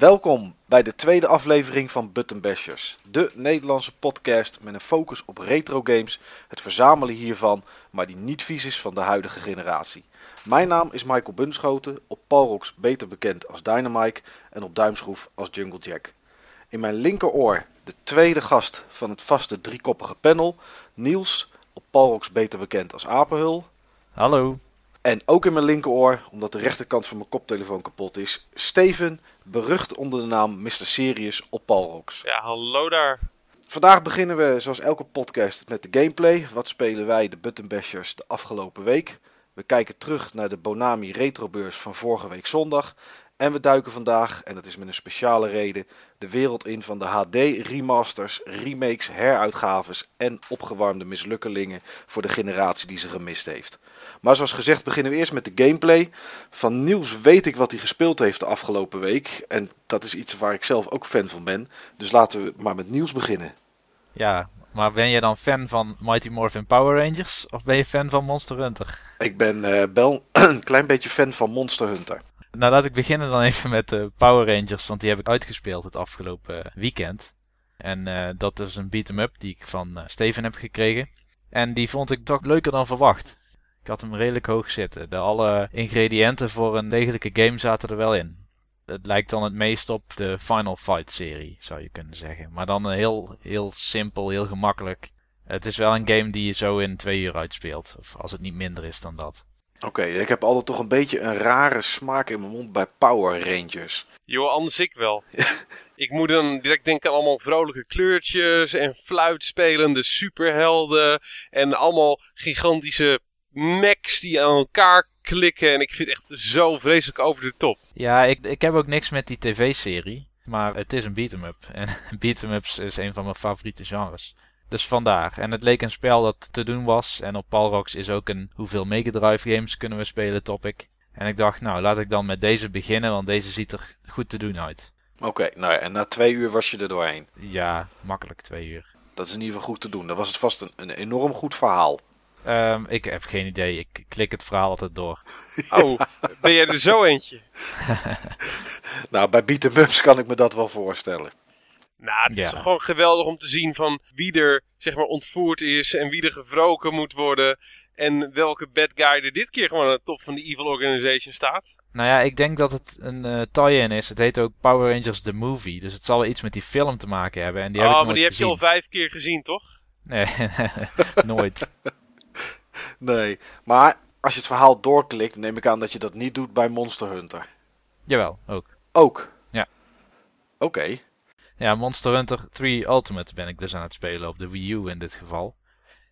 Welkom bij de tweede aflevering van Button Bashers, de Nederlandse podcast met een focus op retro games, het verzamelen hiervan, maar die niet vies is van de huidige generatie. Mijn naam is Michael Bunschoten, op Palrox beter bekend als Dynamite en op Duimschroef als Jungle Jack. In mijn linkeroor de tweede gast van het vaste driekoppige panel, Niels, op Palrox beter bekend als Apenhul. Hallo. En ook in mijn linkeroor, omdat de rechterkant van mijn koptelefoon kapot is, Steven, berucht onder de naam Mr. Serious op Palrox. Ja, hallo daar. Vandaag beginnen we zoals elke podcast met de gameplay. Wat spelen wij, de Button Bashers, de afgelopen week? We kijken terug naar de Bonami Retrobeurs van vorige week zondag. En we duiken vandaag, en dat is met een speciale reden, de wereld in van de HD remasters, remakes, heruitgaves en opgewarmde mislukkelingen voor de generatie die ze gemist heeft. Maar zoals gezegd beginnen we eerst met de gameplay. Van Niels weet ik wat hij gespeeld heeft de afgelopen week. En dat is iets waar ik zelf ook fan van ben. Dus laten we maar met Niels beginnen. Ja, maar ben je dan fan van Mighty Morphin Power Rangers of ben je fan van Monster Hunter? Ik ben uh, wel een klein beetje fan van Monster Hunter. Nou, laat ik beginnen dan even met de Power Rangers, want die heb ik uitgespeeld het afgelopen weekend. En uh, dat is een beat-em-up die ik van uh, Steven heb gekregen. En die vond ik toch leuker dan verwacht. Ik had hem redelijk hoog zitten. De alle ingrediënten voor een degelijke game zaten er wel in. Het lijkt dan het meest op de Final Fight serie, zou je kunnen zeggen. Maar dan heel, heel simpel, heel gemakkelijk. Het is wel een game die je zo in twee uur uitspeelt. Of als het niet minder is dan dat. Oké, okay, ik heb altijd toch een beetje een rare smaak in mijn mond bij Power Rangers. Joh, anders ik wel. ik moet dan direct denken aan allemaal vrolijke kleurtjes en fluitspelende superhelden. En allemaal gigantische mechs die aan elkaar klikken. En ik vind het echt zo vreselijk over de top. Ja, ik, ik heb ook niks met die tv-serie. Maar het is een beat-em-up. En beat-em-ups is een van mijn favoriete genres. Dus vandaar. En het leek een spel dat te doen was. En op Palrox is ook een hoeveel Mega Drive games kunnen we spelen topic. En ik dacht, nou laat ik dan met deze beginnen, want deze ziet er goed te doen uit. Oké, okay, nou ja, en na twee uur was je er doorheen. Ja, makkelijk twee uur. Dat is in ieder geval goed te doen. Dat was het vast een, een enorm goed verhaal. Um, ik heb geen idee. Ik klik het verhaal altijd door. Oh, ben jij er zo eentje? nou, bij beat ups kan ik me dat wel voorstellen. Nou, het ja. is gewoon geweldig om te zien van wie er zeg maar ontvoerd is en wie er gewroken moet worden. En welke bad guy er dit keer gewoon aan de top van de Evil Organization staat. Nou ja, ik denk dat het een uh, tie-in is. Het heet ook Power Rangers The Movie. Dus het zal wel iets met die film te maken hebben. En die heb oh, ik maar die gezien. heb je al vijf keer gezien, toch? Nee, nooit. Nee, maar als je het verhaal doorklikt, neem ik aan dat je dat niet doet bij Monster Hunter. Jawel, ook. Ook? Ja. Oké. Okay. Ja, Monster Hunter 3 Ultimate ben ik dus aan het spelen, op de Wii U in dit geval.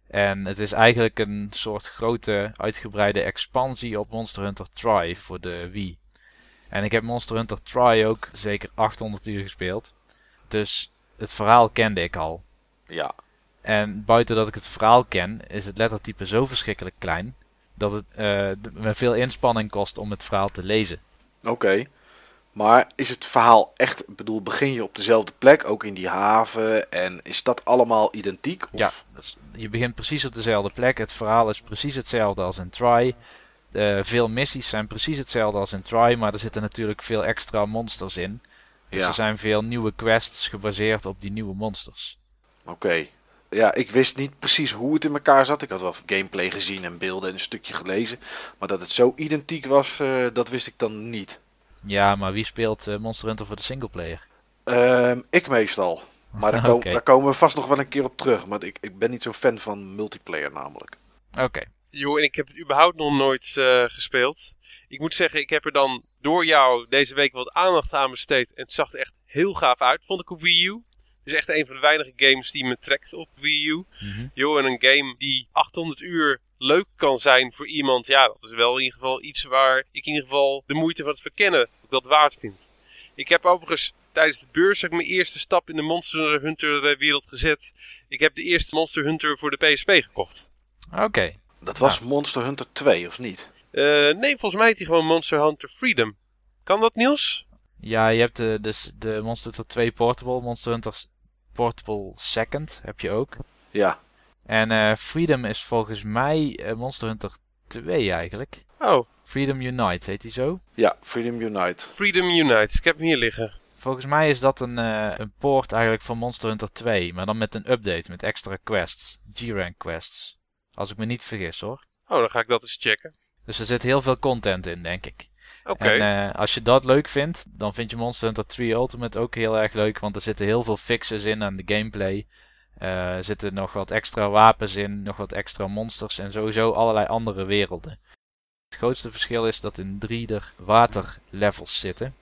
En het is eigenlijk een soort grote, uitgebreide expansie op Monster Hunter Tri voor de Wii. En ik heb Monster Hunter Tri ook zeker 800 uur gespeeld. Dus het verhaal kende ik al. Ja. En buiten dat ik het verhaal ken, is het lettertype zo verschrikkelijk klein dat het uh, me veel inspanning kost om het verhaal te lezen. Oké. Okay. Maar is het verhaal echt, ik bedoel, begin je op dezelfde plek, ook in die haven, en is dat allemaal identiek? Of? Ja, dus je begint precies op dezelfde plek. Het verhaal is precies hetzelfde als in Try. Uh, veel missies zijn precies hetzelfde als in Try, maar er zitten natuurlijk veel extra monsters in. Dus ja. er zijn veel nieuwe quests gebaseerd op die nieuwe monsters. Oké. Okay ja, ik wist niet precies hoe het in elkaar zat. Ik had wel gameplay gezien en beelden en een stukje gelezen. Maar dat het zo identiek was, uh, dat wist ik dan niet. Ja, maar wie speelt uh, Monster Hunter voor de singleplayer? Um, ik meestal. Maar daar, okay. daar, komen we vast nog wel een keer op terug. Maar ik, ik ben niet zo'n fan van multiplayer namelijk. Oké. Okay. Joh, en ik heb het überhaupt nog nooit uh, gespeeld. Ik moet zeggen, ik heb er dan door jou deze week wat aandacht aan besteed. En het zag er echt heel gaaf uit, vond ik op Wii U is echt een van de weinige games die me trekt op Wii U. Mm -hmm. en een game die 800 uur leuk kan zijn voor iemand. Ja, dat is wel in ieder geval iets waar ik in ieder geval de moeite van het verkennen dat waard vind. Ik heb overigens tijdens de beurs ik mijn eerste stap in de Monster Hunter wereld gezet. Ik heb de eerste Monster Hunter voor de PSP gekocht. Oké. Okay. Dat was nou. Monster Hunter 2, of niet? Uh, nee, volgens mij heet hij gewoon Monster Hunter Freedom. Kan dat, Niels? Ja, je hebt de, dus de Monster Hunter 2 Portable, Monster Hunter Portable Second heb je ook. Ja. En uh, Freedom is volgens mij uh, Monster Hunter 2 eigenlijk. Oh. Freedom Unite, heet die zo? Ja, Freedom Unite. Freedom Unite, ik heb hem hier liggen. Volgens mij is dat een, uh, een poort eigenlijk van Monster Hunter 2, maar dan met een update, met extra quests. G-rank quests. Als ik me niet vergis hoor. Oh, dan ga ik dat eens checken. Dus er zit heel veel content in, denk ik. En uh, als je dat leuk vindt, dan vind je Monster Hunter 3 Ultimate ook heel erg leuk, want er zitten heel veel fixes in aan de gameplay. Uh, er zitten nog wat extra wapens in, nog wat extra monsters en sowieso allerlei andere werelden. Het grootste verschil is dat in 3 er waterlevels zitten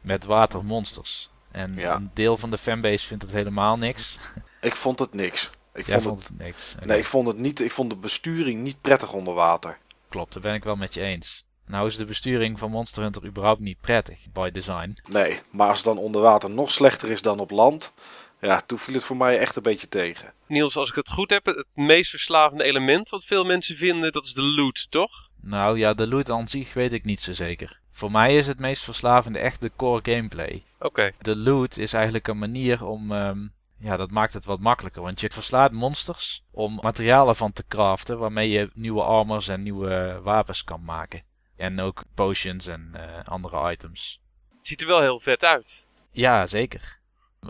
met watermonsters. En Ja. een deel van de fanbase vindt het helemaal niks. Ik vond het niks. Ik Jij vond het, niks. Nee, ik vond het niet. Ik vond de besturing niet prettig onder water. Klopt, daar ben ik wel met je eens. Nou is de besturing van Monster Hunter überhaupt niet prettig, by design. Nee, maar als het dan onder water nog slechter is dan op land. Ja, toen viel het voor mij echt een beetje tegen. Niels, als ik het goed heb, het meest verslavende element wat veel mensen vinden, dat is de loot, toch? Nou ja, de loot aan zich weet ik niet zo zeker. Voor mij is het meest verslavende echt de core gameplay. Oké. De loot is eigenlijk een manier om. ehm, ja, dat maakt het wat makkelijker. Want je verslaat monsters om materialen van te craften. waarmee je nieuwe armors en nieuwe wapens kan maken. En ook potions en eh, andere items. Het ziet er wel heel vet uit. Ja, zeker.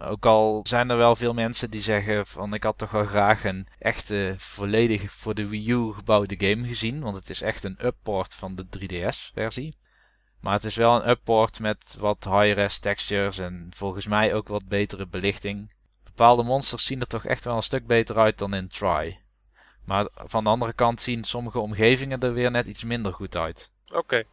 Ook al zijn er wel veel mensen die zeggen van ik had toch wel graag een echte volledig voor de Wii U gebouwde game gezien. Want het is echt een upport van de 3DS versie. Maar het is wel een upport met wat high-res textures en volgens mij ook wat betere belichting. Bepaalde monsters zien er toch echt wel een stuk beter uit dan in Try. Maar van de andere kant zien sommige omgevingen er weer net iets minder goed uit. Oké.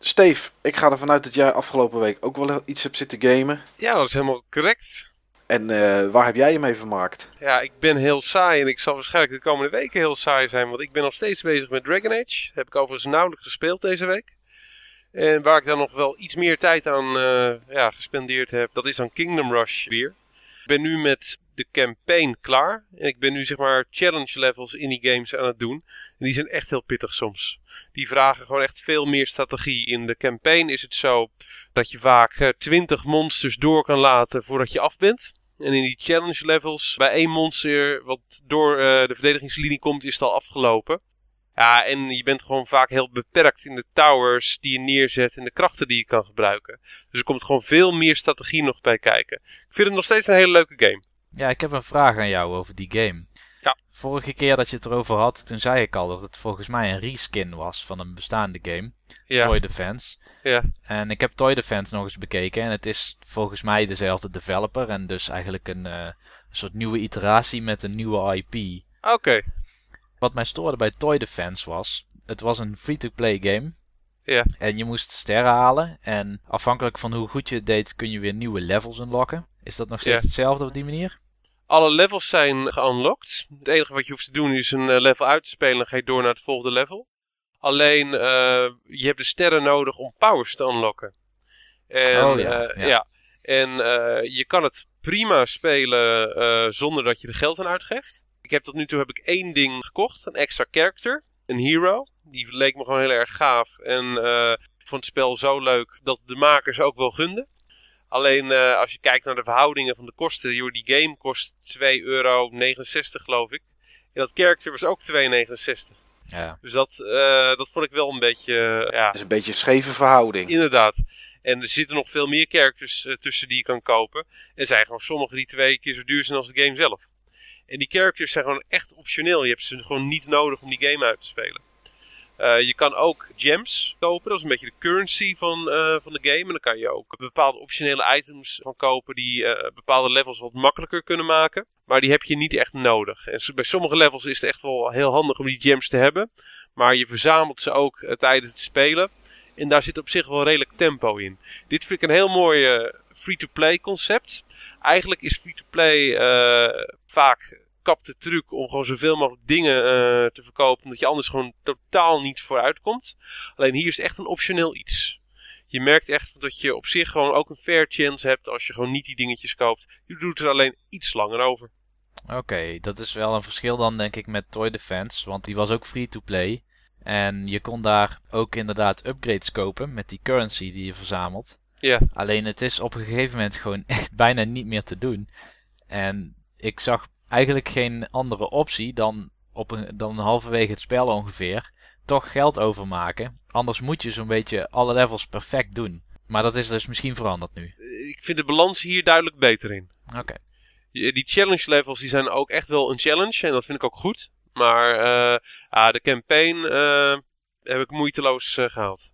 Steve, ik ga ervan uit dat jij afgelopen week ook wel iets hebt zitten gamen. Ja, dat is helemaal correct. En eh, waar heb jij je mee vermaakt? Ja, ik ben heel saai en ik zal waarschijnlijk de komende weken heel saai zijn, want ik ben nog steeds bezig met Dragon Age. Heb ik overigens nauwelijks gespeeld deze week. En waar ik dan nog wel iets meer tijd aan eh, ja, gespendeerd heb, dat is dan Kingdom Rush weer. Ik ben nu met de campaign klaar. En ik ben nu zeg maar challenge levels in die games aan het doen. En die zijn echt heel pittig soms. Die vragen gewoon echt veel meer strategie. In de campaign is het zo dat je vaak eh, 20 monsters door kan laten voordat je af bent. En in die challenge levels, bij één monster wat door eh, de verdedigingslinie komt, is het al afgelopen. Ja, en je bent gewoon vaak heel beperkt in de towers die je neerzet en de krachten die je kan gebruiken. Dus er komt gewoon veel meer strategie nog bij kijken. Ik vind het nog steeds een hele leuke game. Ja, ik heb een vraag aan jou over die game. Ja. Vorige keer dat je het erover had, toen zei ik al dat het volgens mij een reskin was van een bestaande game. Ja, Toy Defense. ja. En ik heb Toy Defense nog eens bekeken en het is volgens mij dezelfde developer en dus eigenlijk een, eh, een soort nieuwe iteratie met een nieuwe IP. oké. Wat mij stoorde bij Toy Defense was, het was een free-to-play game. Ja. En je moest sterren halen en afhankelijk van hoe goed je het deed kun je weer nieuwe levels unlocken. Is dat nog steeds Ja. hetzelfde op die manier? Alle levels zijn geunlocked. Het enige wat je hoeft te doen is een eh, level uit te spelen en ga je door naar het volgende level. Alleen, eh, je hebt de sterren nodig om powers te unlocken. En, Oh ja, eh, ja. ja. En je kan het prima spelen zonder dat je er geld aan uitgeeft. Ik heb tot nu toe heb ik één ding gekocht, een extra character, een hero. Die leek me gewoon heel erg gaaf en eh, ik vond het spel zo leuk dat de makers ook wel gunden. Alleen eh, als je kijkt naar de verhoudingen van de kosten, joh, die game kost 2,69 euro geloof ik. En dat character was ook 2,69. Ja. Dus dat, eh, dat vond ik wel een beetje, ja, Dat is een beetje een scheve verhouding. inderdaad. En er zitten nog veel meer characters tussen die je kan kopen. En zijn gewoon sommige die twee keer zo duur zijn als de game zelf. En die characters zijn gewoon echt optioneel. Je hebt ze gewoon niet nodig om die game uit te spelen. Eh, je kan ook gems kopen. Dat is een beetje de currency van, eh, van de game. En dan kan je ook bepaalde optionele items van kopen die eh, bepaalde levels wat makkelijker kunnen maken. Maar die heb je niet echt nodig. En bij sommige levels is het echt wel heel handig om die gems te hebben. Maar je verzamelt ze ook tijdens het spelen. En daar zit op zich wel redelijk tempo in. Dit vind ik een heel mooi eh, free-to-play concept. Eigenlijk is free-to-play eh, vaak kapte truc om gewoon zoveel mogelijk dingen eh, te verkopen. Omdat je anders gewoon totaal niet vooruit komt. Alleen hier is het echt een optioneel iets. Je merkt echt dat je op zich gewoon ook een fair chance hebt als je gewoon niet die dingetjes koopt. Je doet er alleen iets langer over. Oké, dat is wel een verschil dan denk ik met Toy Defense, want die was ook free-to-play. En je kon daar ook inderdaad upgrades kopen met die currency die je verzamelt. Ja. Alleen het is op een gegeven moment gewoon echt bijna niet meer te doen. En ik zag eigenlijk geen andere optie dan, op een, dan halverwege het spel ongeveer toch geld overmaken. Anders moet je zo'n beetje alle levels perfect doen. Maar dat is dus misschien veranderd nu. Ik vind de balans hier duidelijk beter in. Oké. Die challenge levels die zijn ook echt wel een challenge en dat vind ik ook goed. Maar eh, ah, de campaign eh, heb ik moeiteloos eh, gehaald.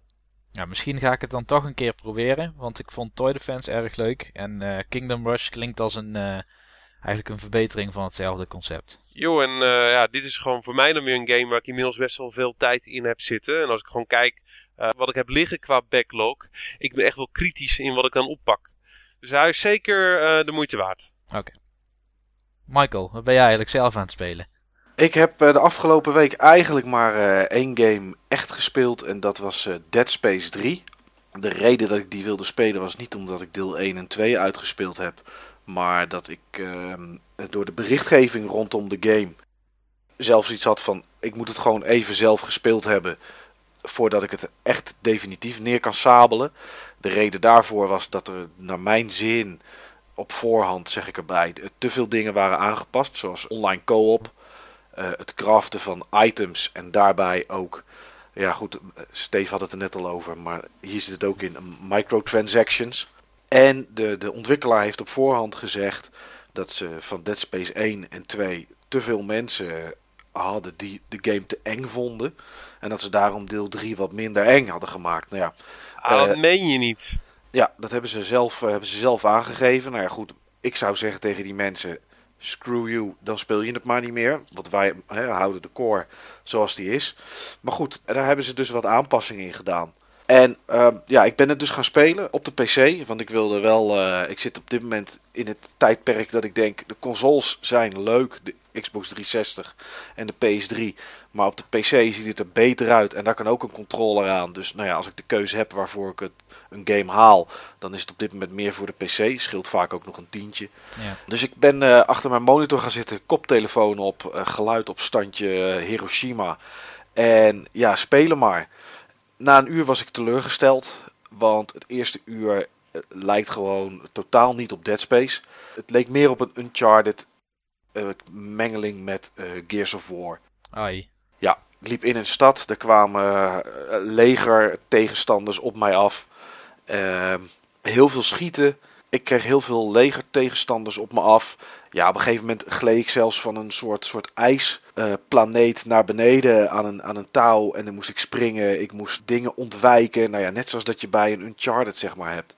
Ja, misschien ga ik het dan toch een keer proberen, want ik vond Toy Defense erg leuk. En eh, Kingdom Rush klinkt als een, eh, eigenlijk een verbetering van hetzelfde concept. Jo, en eh, ja, dit is gewoon voor mij dan weer een game waar ik inmiddels best wel veel tijd in heb zitten. En als ik gewoon kijk wat ik heb liggen qua backlog, ik ben echt wel kritisch in wat ik dan oppak. Dus hij is zeker de moeite waard. Michael, wat ben jij eigenlijk zelf aan het spelen? Ik heb eh, de afgelopen week eigenlijk maar eh, één game echt gespeeld en dat was eh, Dead Space 3. De reden dat ik die wilde spelen was niet omdat ik deel 1 en 2 uitgespeeld heb, maar dat ik ehm, door de berichtgeving rondom de game zelfs iets had van ik moet het gewoon even zelf gespeeld hebben voordat ik het echt definitief neer kan sabelen. De reden daarvoor was dat er naar mijn zin op voorhand, zeg ik erbij, te veel dingen waren aangepast, zoals online co-op. Eh, het craften van items en daarbij ook, ja goed, Steve had het er net al over, maar hier zit het ook in, microtransactions. En de, de ontwikkelaar heeft op voorhand gezegd dat ze van Dead Space 1 en 2 te veel mensen hadden die de game te eng vonden. En dat ze daarom deel 3 wat minder eng hadden gemaakt. Nou ja, Ah, dat Eh, meen je niet. ja, dat hebben ze, zelf, eh, hebben ze zelf aangegeven. Nou ja, goed. Ik zou zeggen tegen die mensen: screw you, dan speel je het maar niet meer. Want wij houden de core zoals die is. Maar goed, daar hebben ze dus wat aanpassingen in gedaan. En ehm, ja, ik ben het dus gaan spelen op de PC. Want ik wilde wel. eh, ik zit op dit moment in het tijdperk dat ik denk: de consoles zijn leuk. De Xbox 360 en de PS3. Maar op de PC ziet het er beter uit. En daar kan ook een controller aan. Dus nou ja, als ik de keuze heb waarvoor ik het, een game haal. Dan is het op dit moment meer voor de PC. Scheelt vaak ook nog een tientje. Ja. Dus ik ben eh, achter mijn monitor gaan zitten, koptelefoon op, eh, geluid op standje eh, Hiroshima. En ja, spelen maar. Na een uur was ik teleurgesteld, want het eerste uur lijkt gewoon totaal niet op Dead Space. Het leek meer op een Uncharted mengeling met eh, Gears of War. Ai. Ja, ik liep in een stad. Er kwamen eh, leger tegenstanders op mij af. Ehm, heel veel schieten. Ik kreeg heel veel leger tegenstanders op me af. Ja, op een gegeven moment gleed ik zelfs van een soort, soort ijsplaneet naar beneden aan een, aan een touw. En dan moest ik springen. Ik moest dingen ontwijken. Nou ja, net zoals dat je bij een Uncharted zeg maar hebt.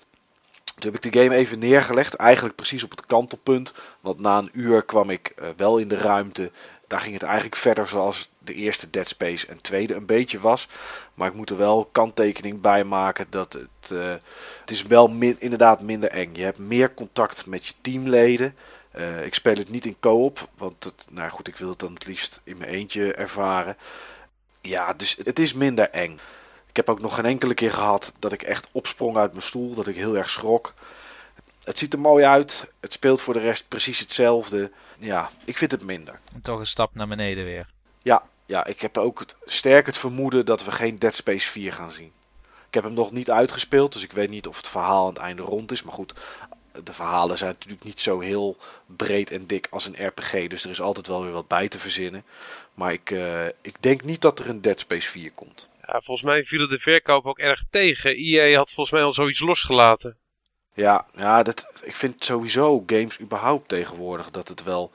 Toen heb ik de game even neergelegd. Eigenlijk precies op het kantelpunt. Want na een uur kwam ik eh, wel in de ruimte. Daar ging het eigenlijk verder zoals de eerste Dead Space en tweede een beetje was. Maar ik moet er wel kanttekening bij maken dat het, eh, het is wel inderdaad minder eng. Je hebt meer contact met je teamleden. Eh, ik speel het niet in co-op, want het, nou goed, ik wil het dan het liefst in mijn eentje ervaren. Ja, dus het is minder eng. Ik heb ook nog geen enkele keer gehad dat ik echt opsprong uit mijn stoel, dat ik heel erg schrok. Het ziet er mooi uit. Het speelt voor de rest precies hetzelfde. Ja, ik vind het minder. En toch een stap naar beneden weer. Ja, ja ik heb ook het, sterk het vermoeden dat we geen Dead Space 4 gaan zien. Ik heb hem nog niet uitgespeeld, dus ik weet niet of het verhaal aan het einde rond is. Maar goed, de verhalen zijn natuurlijk niet zo heel breed en dik als een RPG. Dus er is altijd wel weer wat bij te verzinnen. Maar ik, eh, ik denk niet dat er een Dead Space 4 komt. Ja, volgens mij vielen de verkoop ook erg tegen. EA had volgens mij al zoiets losgelaten. Ja, ja dat, ik vind sowieso games überhaupt tegenwoordig dat het wel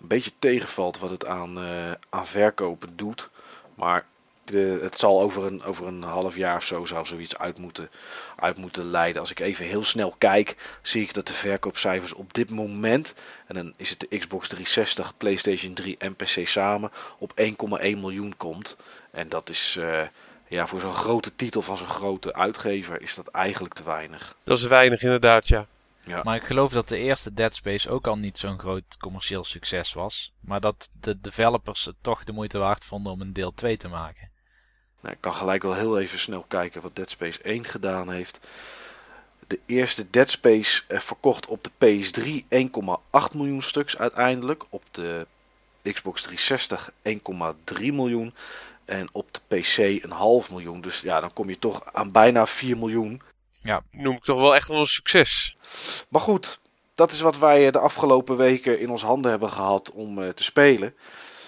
een beetje tegenvalt wat het aan, eh, aan verkopen doet. Maar het zal over een, over een half jaar of zo zou zoiets uit moeten, uit moeten leiden. Als ik even heel snel kijk, zie ik dat de verkoopcijfers op dit moment, en dan is het de Xbox 360, PlayStation 3 en PC samen, op 1,1 miljoen komt. En dat is eh, ja, voor zo'n grote titel van zo'n grote uitgever is dat eigenlijk te weinig. Dat is weinig inderdaad, ja. Maar ik geloof dat de eerste Dead Space ook al niet zo'n groot commercieel succes was. Maar dat de developers het toch de moeite waard vonden om een deel 2 te maken. Nou, ik kan gelijk wel heel even snel kijken wat Dead Space 1 gedaan heeft. De eerste Dead Space eh, verkocht op de PS3 1,8 miljoen stuks uiteindelijk. Op de Xbox 360 1,3 miljoen. En op de PC een half miljoen. Dus ja, dan kom je toch aan bijna 4 miljoen. Noem ik toch wel echt wel een succes. Maar goed, dat is wat wij eh, de afgelopen weken in ons handen hebben gehad om eh, te spelen.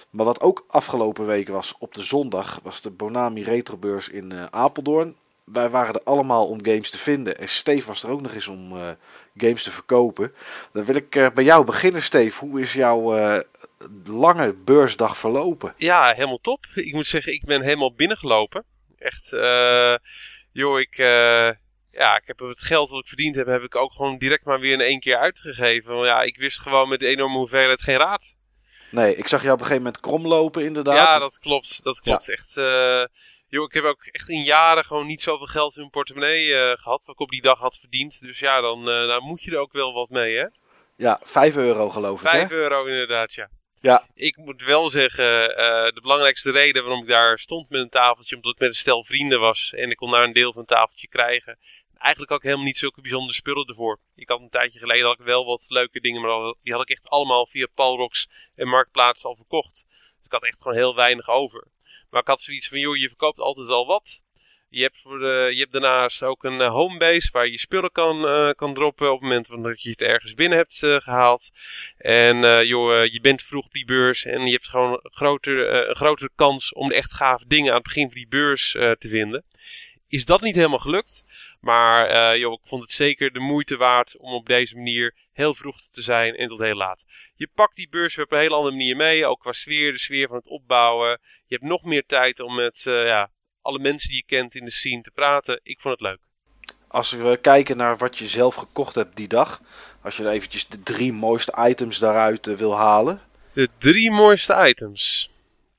Maar wat ook afgelopen weken was op de zondag, was de Bonami Retrobeurs in eh, Apeldoorn. wij waren er allemaal om games te vinden. En Steve was er ook nog eens om uh, games te verkopen. Dan wil ik uh, bij jou beginnen, Steve. Hoe is jouw uh, lange beursdag verlopen? Ja, helemaal top. Ik moet zeggen, ik ben helemaal binnengelopen. Echt, joh, ik, ja, ik heb het geld wat ik verdiend heb, heb ik ook gewoon direct maar weer in één keer uitgegeven. Want ja, ik wist gewoon met de enorme hoeveelheid geen raad. Nee, ik zag jou op een gegeven moment kromlopen inderdaad. Ja, dat klopt. Dat klopt. Ja. Echt, Joh, ik heb ook echt in jaren gewoon niet zoveel geld in mijn portemonnee gehad. Wat ik op die dag had verdiend. Dus ja, dan, dan moet je er ook wel wat mee, hè? Ja, 5 euro geloof ik. 5 euro inderdaad, ja. Ja. Ik moet wel zeggen, uh, de belangrijkste reden waarom ik daar stond met een tafeltje, omdat ik met een stel vrienden was en ik kon daar een deel van een tafeltje krijgen. Eigenlijk ook helemaal niet zulke bijzondere spullen ervoor. Ik had een tijdje geleden had ik wel wat leuke dingen, maar die had ik echt allemaal via Palrox en Marktplaats al verkocht. Dus ik had echt gewoon heel weinig over. Maar ik had zoiets van, joh, je verkoopt altijd al wat. Je hebt, voor je hebt daarnaast ook een uh, homebase waar je spullen kan, uh, kan droppen op het moment dat je het ergens binnen hebt uh, gehaald. En joh, je bent vroeg op die beurs en je hebt gewoon een grotere kans om de echt gave dingen aan het begin van die beurs te vinden. Is dat niet helemaal gelukt? Maar joh, ik vond het zeker de moeite waard om op deze manier heel vroeg te zijn en tot heel laat. Je pakt die beurs op een hele andere manier mee, ook qua sfeer, de sfeer van het opbouwen. Je hebt nog meer tijd om met ja, alle mensen die je kent in de scene te praten. Ik vond het leuk. Als we kijken naar wat je zelf gekocht hebt die dag, als je er eventjes de drie mooiste items daaruit uh, wil halen. De drie mooiste items?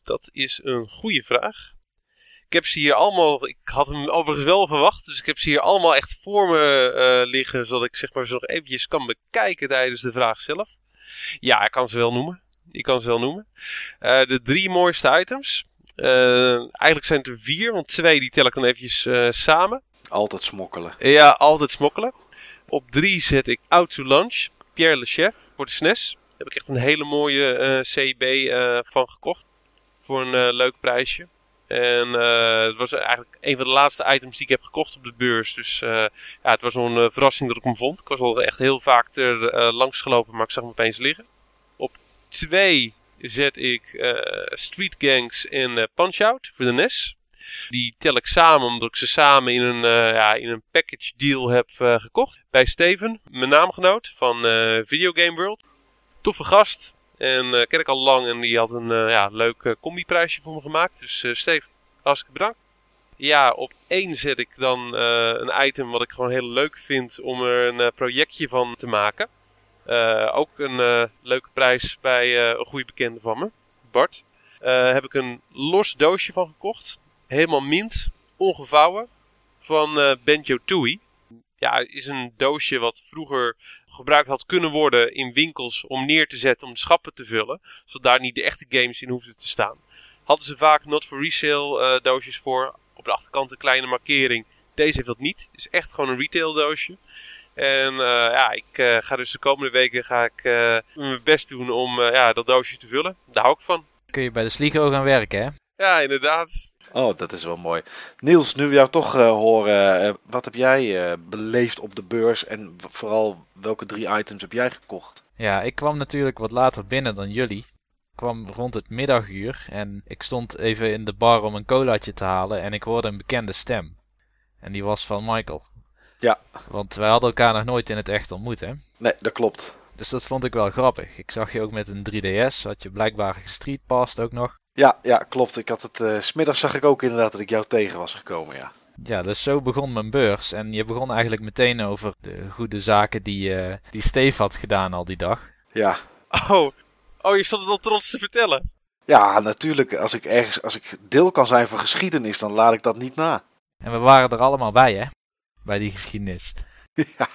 Dat is een goede vraag. Ik heb ze hier allemaal, ik had hem overigens wel verwacht, dus ik heb ze hier allemaal echt voor me uh, liggen, zodat ik zeg maar ze nog eventjes kan bekijken tijdens de vraag zelf. Ja, ik kan ze wel noemen. Ik kan ze wel noemen. Uh, de drie mooiste items. Uh, eigenlijk zijn het er vier, want twee die tel ik dan eventjes samen. Altijd smokkelen. Ja, altijd smokkelen. Op drie zet ik Out to Lunch, Pierre Le Chef voor de SNES. Daar heb ik echt een hele mooie CB van gekocht. Voor een leuk prijsje. En uh, het was eigenlijk een van de laatste items die ik heb gekocht op de beurs. Dus uh, ja, het was een uh, verrassing dat ik hem vond. Ik was al echt heel vaak er langs gelopen, maar ik zag hem opeens liggen. Op twee zet ik Street Gangs en Punch-Out voor de NES. Die tel ik samen omdat ik ze samen in een, ja, in een package deal heb gekocht. Bij Steven, mijn naamgenoot van Video Game World. Toffe gast, en ken ik al lang en die had een ja, leuk combiprijsje voor me gemaakt. Dus uh, Steve, hartstikke bedankt. Ja, op één zet ik dan een item wat ik gewoon heel leuk vind om er een projectje van te maken. Ook een leuke prijs bij een goede bekende van me, Bart. heb ik een los doosje van gekocht. Helemaal mint, ongevouwen, van Benjo Tooie ja, is een doosje wat vroeger gebruikt had kunnen worden in winkels om neer te zetten om de schappen te vullen. Zodat daar niet de echte games in hoefden te staan. Hadden ze vaak not for resale doosjes voor. Op de achterkant een kleine markering. Deze heeft dat niet. Het is echt gewoon een retail doosje. En uh, ja, ik uh, ga dus de komende weken ga ik mijn best doen om ja, dat doosje te vullen. Daar hou ik van. Kun je bij de Sligo gaan werken, hè? Ja, inderdaad. Oh, dat is wel mooi. Niels, nu we jou toch uh, horen, uh, wat heb jij uh, beleefd op de beurs en vooral welke drie items heb jij gekocht? Ja, ik kwam natuurlijk wat later binnen dan jullie. Ik kwam rond het middaguur en ik stond even in de bar om een colaatje te halen en ik hoorde een bekende stem. En die was van Michael. Ja. Want wij hadden elkaar nog nooit in het echt ontmoet, hè? Nee, dat klopt. Dus dat vond ik wel grappig. Ik zag je ook met een 3DS, had je blijkbaar gestreetpast ook nog. Ja, ja, klopt. Ik had het, uh, smiddags zag ik ook inderdaad dat ik jou tegen was gekomen, ja. Ja, dus zo begon mijn beurs. En je begon eigenlijk meteen over de goede zaken die, uh, die Steve had gedaan al die dag. Ja. Oh, oh je stond het al trots te vertellen. Ja, natuurlijk. Als ik ergens, als ik deel kan zijn van geschiedenis, dan laat ik dat niet na. En we waren er allemaal bij, hè? Bij die geschiedenis. Ja.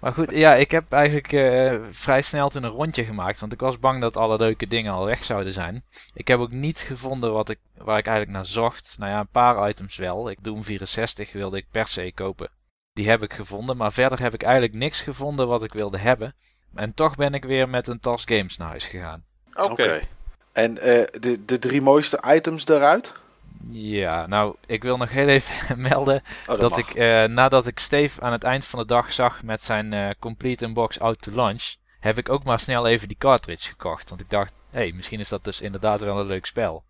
Maar goed, ja, ik heb eigenlijk uh, vrij snel toen een rondje gemaakt. Want ik was bang dat alle leuke dingen al weg zouden zijn. Ik heb ook niet gevonden wat ik, waar ik eigenlijk naar zocht. Nou ja, een paar items wel. Ik Doom 64 wilde ik per se kopen. Die heb ik gevonden. Maar verder heb ik eigenlijk niks gevonden wat ik wilde hebben. En toch ben ik weer met een tas games naar huis gegaan. Oké. Okay. En uh, de, de drie mooiste items eruit? Ja, nou, ik wil nog heel even melden oh, dat, ik uh, nadat ik Steve aan het eind van de dag zag met zijn uh, Complete Unbox Out to Launch, heb ik ook maar snel even die cartridge gekocht. Want ik dacht, hé, hey, misschien is dat dus inderdaad wel een leuk spel.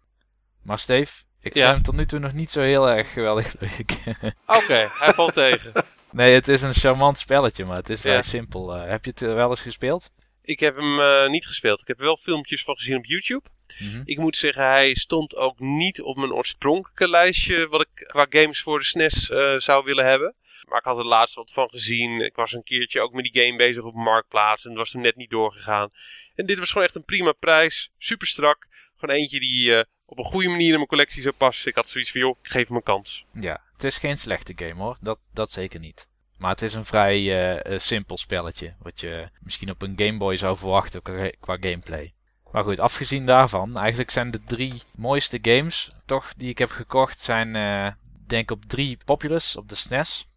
Maar Steve, Ik Ja. vind hem tot nu toe nog niet zo heel erg geweldig leuk. Oké, hij valt tegen. nee, het is een charmant spelletje, maar het is vrij Ja. simpel. Eh, heb je het eh, wel eens gespeeld? Ik heb hem eh, niet gespeeld. Ik heb er wel filmpjes van gezien op YouTube. Mhm. Ik moet zeggen, hij stond ook niet op mijn oorspronkelijke lijstje wat ik qua games voor de SNES eh, zou willen hebben. Maar ik had er laatst wat van gezien. Ik was een keertje ook met die game bezig op Marktplaats en was toen net niet doorgegaan. En dit was gewoon echt een prima prijs. Super strak. Gewoon eentje die eh, op een goede manier in mijn collectie zou passen. Ik had zoiets van, joh, ik geef hem een kans. Ja, het is geen slechte game hoor. Dat, dat zeker niet. Maar het is een vrij eh, eh, simpel spelletje. Wat je misschien op een Game Boy zou verwachten qua, qua gameplay. Maar goed, afgezien daarvan, eigenlijk zijn de drie mooiste games toch die ik heb gekocht, zijn eh, denk op drie Populous op de SNES.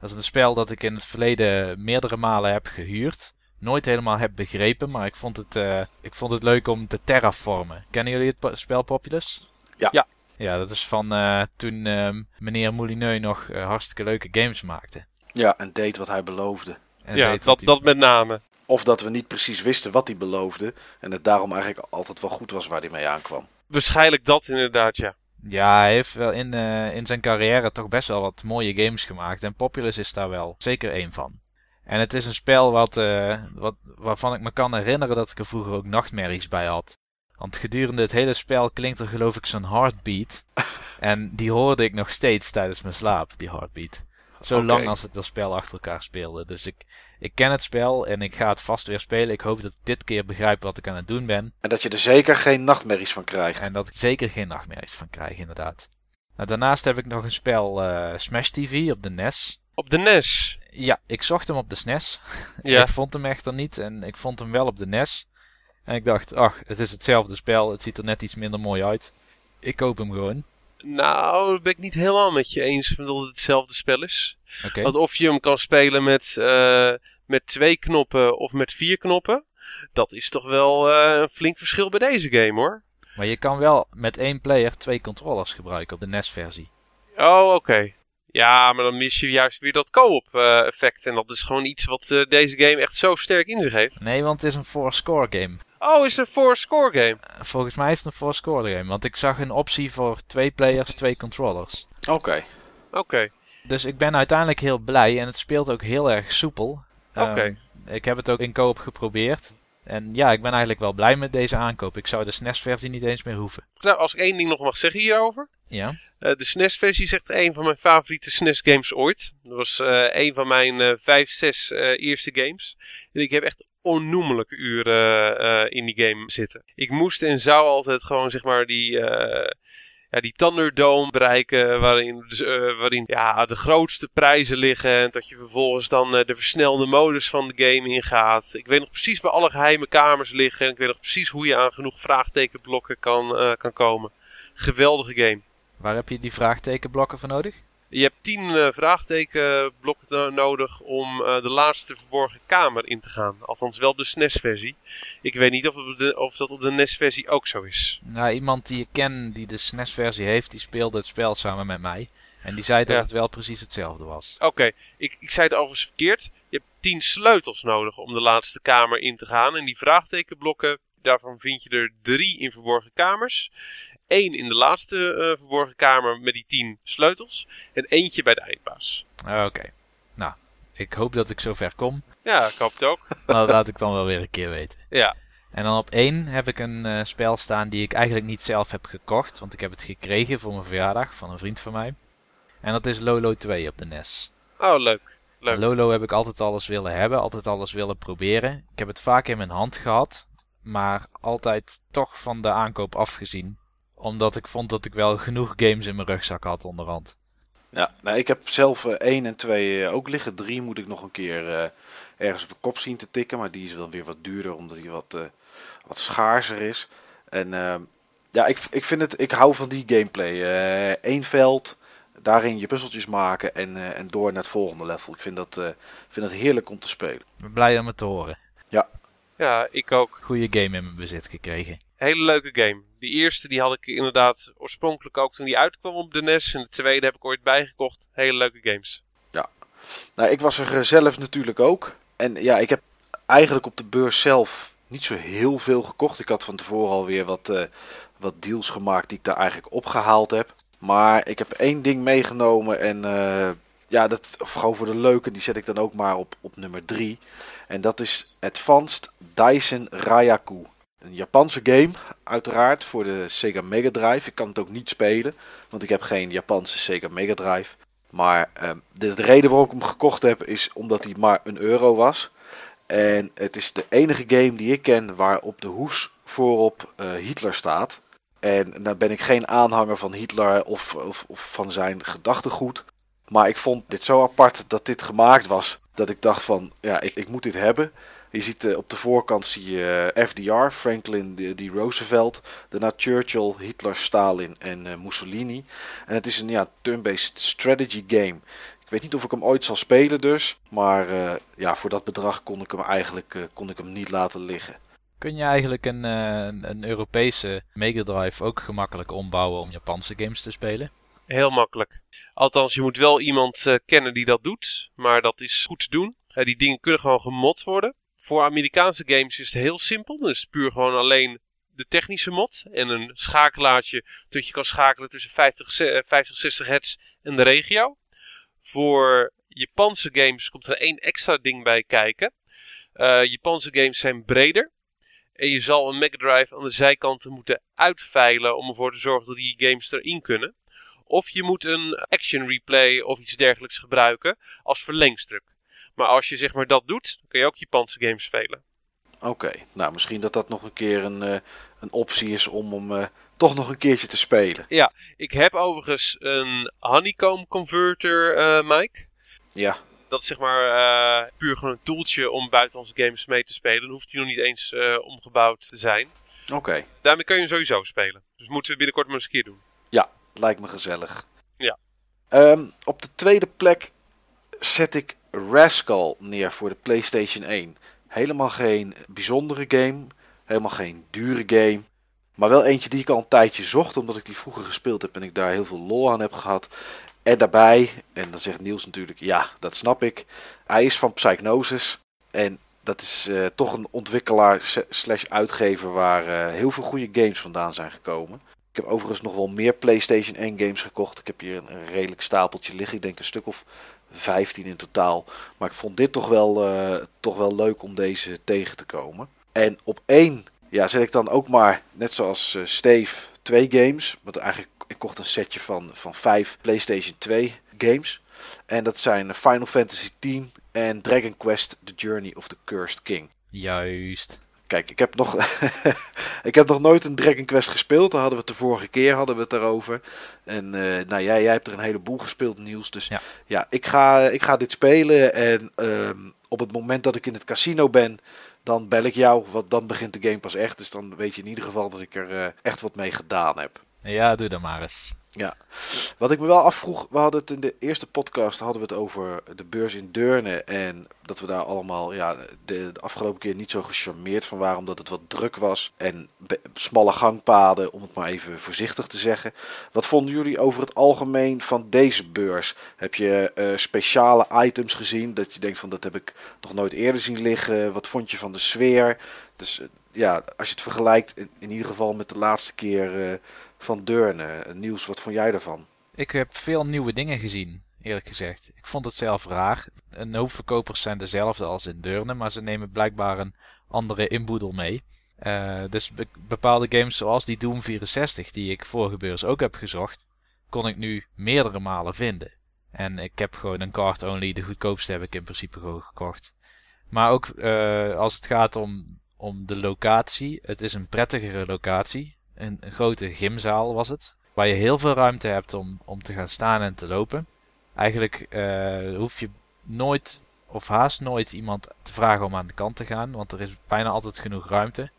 Dat is een spel dat ik in het verleden meerdere malen heb gehuurd. Nooit helemaal heb begrepen, maar ik vond het, eh, ik vond het leuk om te terraformen. Kennen jullie het po- spel Populous? Ja. Ja. Ja, dat is van eh, toen ehm, meneer Moulineux nog hartstikke leuke games maakte. Ja, en deed wat hij beloofde. En ja, deed dat, dat met name. Of dat we niet precies wisten wat hij beloofde. En het daarom eigenlijk altijd wel goed was waar hij mee aankwam. Waarschijnlijk dat inderdaad, ja. Ja, hij heeft wel in, eh, in zijn carrière toch best wel wat mooie games gemaakt. En Populous is daar wel zeker één van. En het is een spel wat, eh, wat, waarvan ik me kan herinneren dat ik er vroeger ook nachtmerries bij had. Want gedurende het hele spel klinkt er geloof ik zo'n heartbeat. en die hoorde ik nog steeds tijdens mijn slaap, die heartbeat. Zo Oké. lang als het dat spel achter elkaar speelde. Dus ik, ik ken het spel en ik ga het vast weer spelen. Ik hoop dat ik dit keer begrijp wat ik aan het doen ben. En dat je er zeker geen nachtmerries van krijgt. En dat ik zeker geen nachtmerries van krijg, inderdaad. Nou, daarnaast heb ik nog een spel eh, Smash TV op de NES. Op de NES. Ja, ik zocht hem op de SNES. Ja. Ik vond hem echter niet en ik vond hem wel op de NES. En ik dacht, ach, het is hetzelfde spel. Het ziet er net iets minder mooi uit. Ik koop hem gewoon. Nou, dat ben ik niet helemaal met je eens dat het hetzelfde spel is. Want of je hem kan spelen met, eh, met twee knoppen of met vier knoppen, dat is toch wel eh, een flink verschil bij deze game hoor. Maar je kan wel met één player twee controllers gebruiken op de NES-versie. Oh, oké. Ja, maar dan mis je juist weer dat co-op eh, effect. En dat is gewoon iets wat eh, deze game echt zo sterk in zich heeft. Nee, want het is een four-score game. Oh, is het een four-score game? Volgens mij is het een four-score game. Want ik zag een optie voor twee players, twee controllers. Oké. Oké. Dus ik ben uiteindelijk heel blij en het speelt ook heel erg soepel. Oké. Ehm, ik heb het ook in koop geprobeerd. En ja, ik ben eigenlijk wel blij met deze aankoop. Ik zou de SNES-versie niet eens meer hoeven. Nou, als ik één ding nog mag zeggen hierover. Ja, Eh, de SNES-versie is echt een van mijn favoriete SNES-games ooit. Dat was eh een van mijn eh, vijf, zes eh, eerste games. En ik heb echt onnoemelijke uren eh, in die game zitten. Ik moest en zou altijd gewoon zeg maar die, eh, ja, die Thunderdome bereiken. Waarin, dus, eh, waarin ja, de grootste prijzen liggen. En dat je vervolgens dan eh, de versnelde modus van de game ingaat. Ik weet nog precies waar alle geheime kamers liggen. En ik weet nog precies hoe je aan genoeg vraagtekenblokken kan, eh, kan komen. Geweldige game. Waar heb je die vraagtekenblokken voor nodig? Je hebt tien eh, vraagtekenblokken no- nodig om eh, de laatste verborgen kamer in te gaan. Althans wel de SNES-versie. Ik weet niet of, de, of dat op de NES-versie ook zo is. Nou, iemand die ik ken die de SNES-versie heeft, die speelde het spel samen met mij. En die zei dat Ja. het wel precies hetzelfde was. Oké, ik, ik zei het overigens verkeerd. Je hebt tien sleutels nodig om de laatste kamer in te gaan. En die vraagtekenblokken, daarvan vind je er drie in verborgen kamers. Eén in de laatste eh, verborgen kamer met die tien sleutels. En eentje bij de eindbaas. Oké. Nou, ik hoop dat ik zover kom. Ja, ik hoop het ook. Maar dat laat ik dan wel weer een keer weten. Ja, En dan op één heb ik een eh, spel staan die ik eigenlijk niet zelf heb gekocht. Want ik heb het gekregen voor mijn verjaardag van een vriend van mij. En dat is Lolo 2 op de NES. oh leuk. Leuk. Lolo heb ik altijd alles willen hebben, altijd alles willen proberen. Ik heb het vaak in mijn hand gehad, maar altijd toch van de aankoop afgezien. Omdat ik vond dat ik wel genoeg games in mijn rugzak had onderhand. Ja, nou, ik heb zelf eh, 1 en 2 ook liggen. 3 moet ik nog een keer eh, ergens op de kop zien te tikken. Maar die is wel weer wat duurder, omdat die wat, eh, wat schaarser is. En eh, ja, ik, ik, vind het, ik hou van die gameplay. Eén veld, daarin je puzzeltjes maken en, eh, en door naar het volgende level. Ik vind dat, eh, vind dat heerlijk om te spelen. Ik ben blij om het te horen. Ja, ik ook. Goede game in mijn bezit gekregen. Hele leuke game. Die eerste die had ik inderdaad oorspronkelijk ook toen die uitkwam op de NES. En de tweede heb ik ooit bijgekocht. Hele leuke games. Nou, ik was er eh, zelf natuurlijk ook. En ja, ik heb eigenlijk op de beurs zelf niet zo heel veel gekocht. Ik had van tevoren alweer wat, eh, wat deals gemaakt die ik daar eigenlijk opgehaald heb. Maar ik heb één ding meegenomen en uh, ja, dat gewoon voor de leuke, die zet ik dan ook maar op, op nummer 3. En dat is Advanced Dyson Rayaku. Een Japanse game, uiteraard, voor de Sega Mega Drive. Ik kan het ook niet spelen, want ik heb geen Japanse Sega Mega Drive. Maar uh, de, de, reden waarom ik hem gekocht heb, is omdat hij maar een euro was. En het is de enige game die ik ken waar op de hoes voorop uh, Hitler staat. En dan ben ik geen aanhanger van Hitler of, of, of, van zijn gedachtegoed. Maar ik vond dit zo apart dat dit gemaakt was. Dat ik dacht van, ja, ik, ik moet dit hebben. Je ziet uh, op de voorkant zie je uh, FDR, Franklin D. Roosevelt. Daarna Churchill, Hitler, Stalin en uh, Mussolini. En het is een ja, turn-based strategy game. Ik weet niet of ik hem ooit zal spelen dus. Maar ja, voor dat bedrag kon ik hem eigenlijk kon ik hem niet laten liggen. Kun je eigenlijk een, een Europese Mega Drive ook gemakkelijk ombouwen om Japanse games te spelen? Heel makkelijk. Althans, je moet wel iemand uh, kennen die dat doet. Maar dat is goed te doen. Uh, die dingen kunnen gewoon gemod worden. Voor Amerikaanse games is het heel simpel. Het puur gewoon alleen de technische mod. En een schakelaartje dat je kan schakelen tussen 50, 50 60 hertz en de regio. Voor Japanse games komt er één extra ding bij kijken. Uh, Japanse games zijn breder. En je zal een Mega Drive aan de zijkanten moeten uitveilen om ervoor te zorgen dat die games erin kunnen. Of je moet een action replay of iets dergelijks gebruiken als verlengstuk. Maar als je zeg maar dat doet, dan kun je ook Japanse games spelen. Oké, nou misschien dat dat nog een keer een, uh, een optie is om hem uh, toch nog een keertje te spelen. Ja, ik heb overigens een honeycomb converter, uh, Mike. Ja. Dat is zeg maar puur gewoon een toeltje om buitenlandse games mee te spelen. Dan hoeft hij nog niet eens omgebouwd te zijn. Oké. Daarmee kun je hem sowieso spelen. Dus moeten we binnenkort maar eens een keer doen. Ja, lijkt me gezellig. Ja. Um, op de tweede plek zet ik Rascal neer voor de PlayStation 1. Helemaal geen bijzondere game. Helemaal geen dure game. Maar wel eentje die ik al een tijdje zocht. Omdat ik die vroeger gespeeld heb en ik daar heel veel lol aan heb gehad. En daarbij, en dan zegt Niels natuurlijk, ja, dat snap ik. Hij is van Psychnosis. En dat is uh, toch een ontwikkelaar slash uitgever waar uh, heel veel goede games vandaan zijn gekomen. Ik heb overigens nog wel meer PlayStation 1 games gekocht. Ik heb hier een, redelijk stapeltje liggen. Ik denk een stuk of 15 in totaal. Maar ik vond dit toch wel, uh, toch wel leuk om deze tegen te komen. En op één ja, zet ik dan ook maar, net zoals uh, Steve, twee games. Want eigenlijk, ik kocht een setje van, van vijf PlayStation 2 games. En dat zijn Final Fantasy X en Dragon Quest The Journey of the Cursed King. Juist. Kijk, ik heb nog, ik heb nog nooit een Dragon Quest gespeeld. Daar hadden we het de vorige keer hadden we het daarover. En uh, nou, jij, jij hebt er een heleboel gespeeld, Niels. Dus ja, ja ik, ga, ik ga dit spelen. En um, op het moment dat ik in het casino ben, dan bel ik jou. Want dan begint de game pas echt. Dus dan weet je in ieder geval dat ik er uh, echt wat mee gedaan heb. Ja, doe dan maar eens. Ja, wat ik me wel afvroeg, we hadden het in de eerste podcast hadden we het over de beurs in Deurne en dat we daar allemaal ja, de, afgelopen keer niet zo gecharmeerd van waren omdat het wat druk was en smalle gangpaden, om het maar even voorzichtig te zeggen. Wat vonden jullie over het algemeen van deze beurs? Heb je uh, speciale items gezien dat je denkt van dat heb ik nog nooit eerder zien liggen? Wat vond je van de sfeer? Dus uh, ja, als je het vergelijkt in, ieder geval met de laatste keer... Uh, van Deurne. Nieuws, wat vond jij daarvan? Ik heb veel nieuwe dingen gezien, eerlijk gezegd. Ik vond het zelf raar. Een hoop verkopers zijn dezelfde als in Deurne, maar ze nemen blijkbaar een andere inboedel mee. Uh, dus be bepaalde games zoals die Doom 64, die ik vorige beurs ook heb gezocht, kon ik nu meerdere malen vinden. En ik heb gewoon een card only, de goedkoopste heb ik in principe gewoon gekocht. Maar ook uh, als het gaat om, om de locatie, het is een prettigere locatie een, een grote gymzaal was het. Waar je heel veel ruimte hebt om, om te gaan staan en te lopen. Eigenlijk uh, hoef je nooit of haast nooit iemand te vragen om aan de kant te gaan. Want er is bijna altijd genoeg ruimte.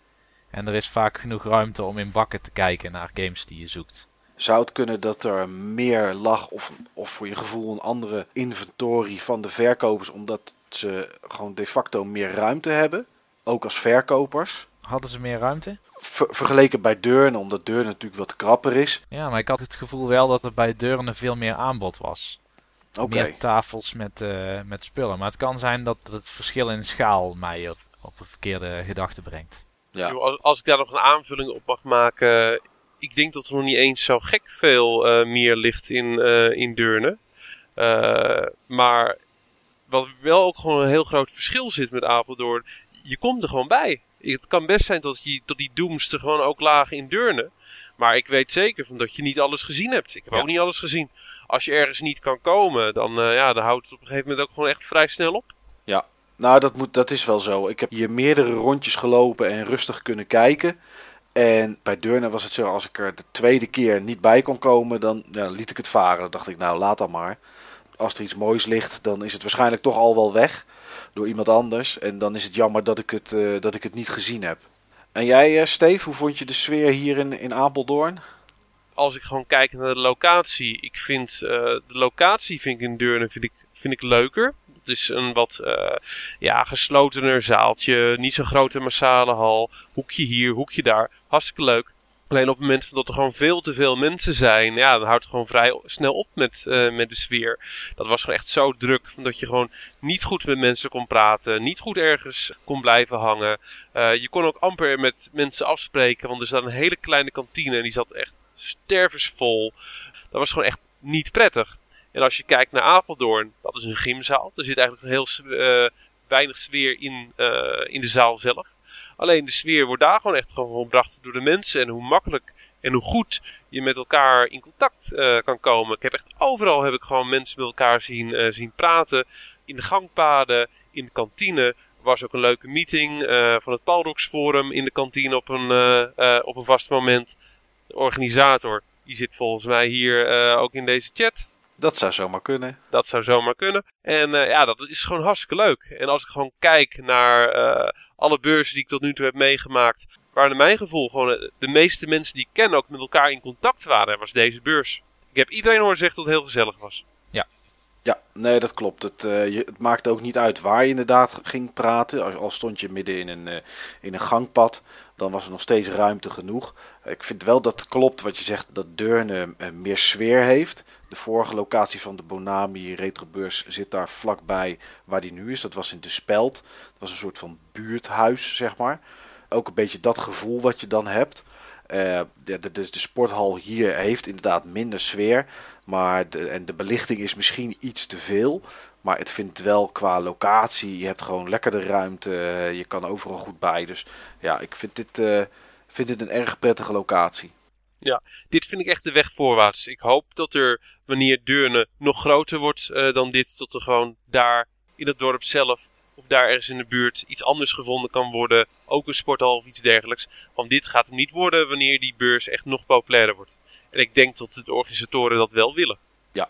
En er is vaak genoeg ruimte om in bakken te kijken naar games die je zoekt. Zou het kunnen dat er meer lag of, of voor je gevoel een andere inventory van de verkopers omdat ze gewoon de facto meer ruimte hebben? Ook als verkopers? Hadden ze meer ruimte? Ver, vergeleken bij Deurne, omdat Deurne natuurlijk wat krapper is. Ja, maar ik had het gevoel wel dat er bij Deurne veel meer aanbod was. Okay. Meer tafels met, uh, met spullen. Maar het kan zijn dat het verschil in schaal mij op, op een verkeerde gedachte brengt. Ja. Als, als ik daar nog een aanvulling op mag maken. ik denk dat er nog niet eens zo gek veel uh, meer ligt in, uh, in Deurne. Uh, maar wat wel ook gewoon een heel groot verschil zit met Apeldoorn. Je komt er gewoon bij. Het kan best zijn dat, je, dat die dooms er gewoon ook lagen in Deurne. Maar ik weet zeker van dat je niet alles gezien hebt. Ik heb ook niet alles gezien. Als je ergens niet kan komen, dan, ja, dan houdt het op een gegeven moment ook gewoon echt vrij snel op. Ja, nou dat, moet, dat is wel zo. Ik heb hier meerdere rondjes gelopen en rustig kunnen kijken. En bij Deurne was het zo, als ik er de tweede keer niet bij kon komen, dan ja, liet ik het varen. Dan dacht ik, nou laat dan maar. Als er iets moois ligt, dan is het waarschijnlijk toch al wel weg door iemand anders. En dan is het jammer dat ik het, uh, dat ik het niet gezien heb. En jij, uh, Steve, hoe vond je de sfeer hier in, in Apeldoorn? Als ik gewoon kijk naar de locatie, ik vind uh, de locatie vind ik in Deurne vind ik, vind ik leuker. Het is een wat ja, geslotener zaaltje. Niet zo'n grote massale hal. Hoekje hier, hoekje daar. Hartstikke leuk. Alleen op het moment dat er gewoon veel te veel mensen zijn, ja, dan houdt het gewoon vrij snel op met, uh, met de sfeer. Dat was gewoon echt zo druk, dat je gewoon niet goed met mensen kon praten, niet goed ergens kon blijven hangen. Uh, je kon ook amper met mensen afspreken, want er zat een hele kleine kantine en die zat echt stervensvol. Dat was gewoon echt niet prettig. En als je kijkt naar Apeldoorn, dat is een gymzaal. Er zit eigenlijk heel uh, weinig sfeer in, in de zaal zelf. Alleen de sfeer wordt daar gewoon echt gewoon gebracht door de mensen. En hoe makkelijk en hoe goed je met elkaar in contact uh, kan komen. Ik heb echt overal heb ik gewoon mensen met elkaar zien, zien praten. In de gangpaden, in de kantine. Er was ook een leuke meeting van het Palrox Forum in de kantine op een, op een vast moment. De organisator, die zit volgens mij hier ook in deze chat. Dat zou zomaar kunnen. Dat zou zomaar kunnen. En uh, ja, dat is gewoon hartstikke leuk. En als ik gewoon kijk naar uh, alle beurzen die ik tot nu toe heb meegemaakt, waar naar mijn gevoel gewoon de meeste mensen die ik ken ook met elkaar in contact waren, was deze beurs. Ik heb iedereen horen zeggen dat het heel gezellig was. Ja. Nee, dat klopt. Het, uh, je, het ook niet uit waar je inderdaad ging praten. Al stond je midden in een, in een gangpad, dan was er nog steeds ruimte genoeg. Ik vind wel dat klopt wat je zegt, dat Deurne meer sfeer heeft. De vorige locatie van de Bonami Retrobeurs zit daar vlakbij waar die nu is. Dat was in de Speld. Dat was een soort van buurthuis, zeg maar. Ook een beetje dat gevoel wat je dan hebt. Uh, de, de, de, sporthal hier heeft inderdaad minder sfeer. Maar de, en de belichting is misschien iets te veel. Maar het vindt wel qua locatie. Je hebt gewoon lekker de ruimte. Je kan overal goed bij. Dus ja, ik vind dit, uh, vind dit een erg prettige locatie. Ja, dit vind ik echt de weg voorwaarts. Ik hoop dat er, wanneer Deurne nog groter wordt dan dit, tot er gewoon daar in het dorp zelf of daar ergens in de buurt iets anders gevonden kan worden. Ook een sporthal of iets dergelijks. Want dit gaat hem niet worden wanneer die beurs echt nog populairder wordt. En ik denk dat de organisatoren dat wel willen. Ja,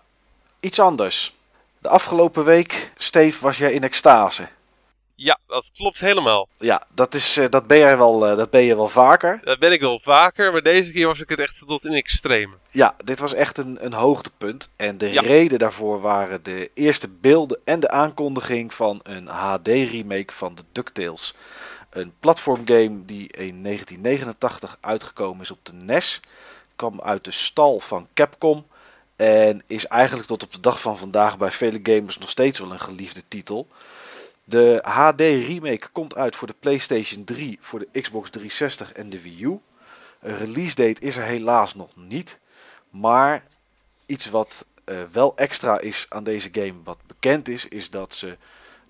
iets anders. De afgelopen week, Steve, was jij in extase. Dat klopt helemaal. Ja, dat, is, uh, dat, ben, jij wel, uh, dat ben je wel vaker. Dat ben ik wel vaker, maar deze keer was ik het echt tot in extreme. Ja, dit was echt een, een hoogtepunt. En de ja. reden daarvoor waren de eerste beelden en de aankondiging van een HD-remake van de DuckTales. Een platformgame die in 1989 uitgekomen is op de NES. Kwam uit de stal van Capcom. En is eigenlijk tot op de dag van vandaag bij vele gamers nog steeds wel een geliefde titel. De HD remake komt uit voor de PlayStation 3, voor de Xbox 360 en de Wii U. Een release date is er helaas nog niet. Maar iets wat uh, wel extra is aan deze game, wat bekend is, is dat ze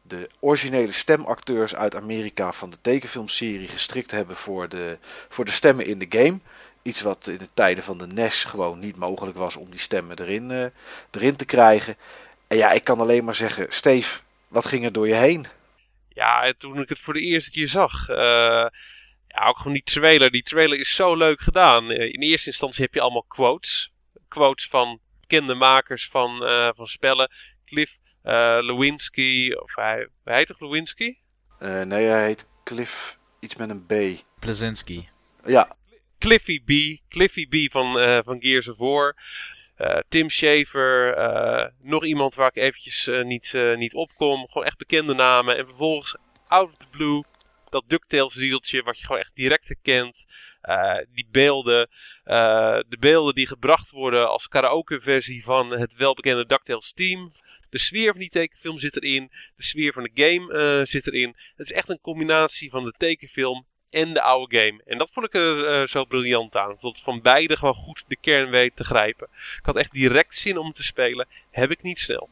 de originele stemacteurs uit Amerika van de tekenfilmserie gestrikt hebben voor de, voor de stemmen in de game. Iets wat in de tijden van de NES gewoon niet mogelijk was om die stemmen erin, uh, erin te krijgen. En ja, ik kan alleen maar zeggen, Steve, wat ging er door je heen? Ja, toen ik het voor de eerste keer zag. Uh, ja, ook gewoon die trailer. Die trailer is zo leuk gedaan. Uh, in eerste instantie heb je allemaal quotes. Quotes van bekende makers van, uh, van spellen. Cliff Lewinsky. Of hij, hij heet toch Lewinsky? nee, hij heet Cliff iets met een B. Plazinski. Ja. Cliffy B. Cliffy B van, van Gears of War. Uh, Tim Schafer, uh, nog iemand waar ik eventjes uh, niet, niet opkom. Gewoon echt bekende namen. En vervolgens, out of the blue, dat DuckTales riedeltje wat je gewoon echt direct herkent. die beelden, de beelden die gebracht worden als karaoke versie van het welbekende DuckTales team. De sfeer van die tekenfilm zit erin. De sfeer van de game zit erin. Het is echt een combinatie van de tekenfilm en de oude game. En dat vond ik er eh, zo briljant aan. Dat van beide gewoon goed de kern weet te grijpen. Ik had echt direct zin om te spelen. Heb ik niet snel.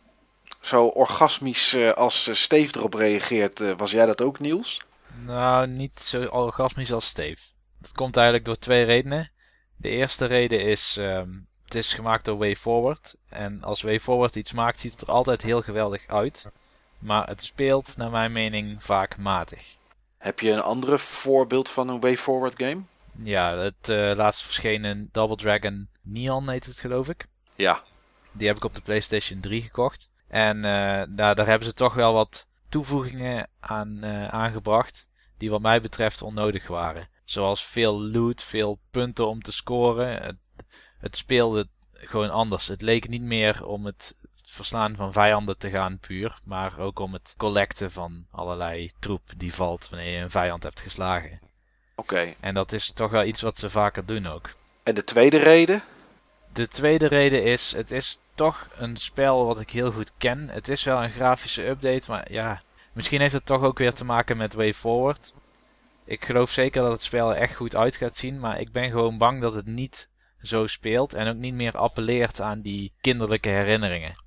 Zo orgasmisch uh, als Steve erop reageert, was jij dat ook Niels? Nou, niet zo orgasmisch als Steve. Dat komt eigenlijk door twee redenen. De eerste reden is, um, het is gemaakt door WayForward. En als WayForward iets maakt, ziet het er altijd heel geweldig uit. Maar het speelt, naar mijn mening, vaak matig. Heb je een andere voorbeeld van een WayForward game? Ja, het uh, laatst verschenen Double Dragon Neon heet het geloof ik. Ja. Die heb ik op de PlayStation 3 gekocht. En uh, daar, daar hebben ze toch wel wat toevoegingen aan uh, aangebracht die wat mij betreft onnodig waren. Zoals veel loot, veel punten om te scoren. Het, het speelde gewoon anders. Het leek niet meer om het verslaan van vijanden te gaan puur, maar ook om het collecten van allerlei troep die valt wanneer je een vijand hebt geslagen. Oké. En dat is toch wel iets wat ze vaker doen ook. En de tweede reden? De tweede reden is, het is toch een spel wat ik heel goed ken. Het is wel een grafische update, maar ja, misschien heeft het toch ook weer te maken met Way Forward. Ik geloof zeker dat het spel er echt goed uit gaat zien, maar ik ben gewoon bang dat het niet zo speelt en ook niet meer appelleert aan die kinderlijke herinneringen.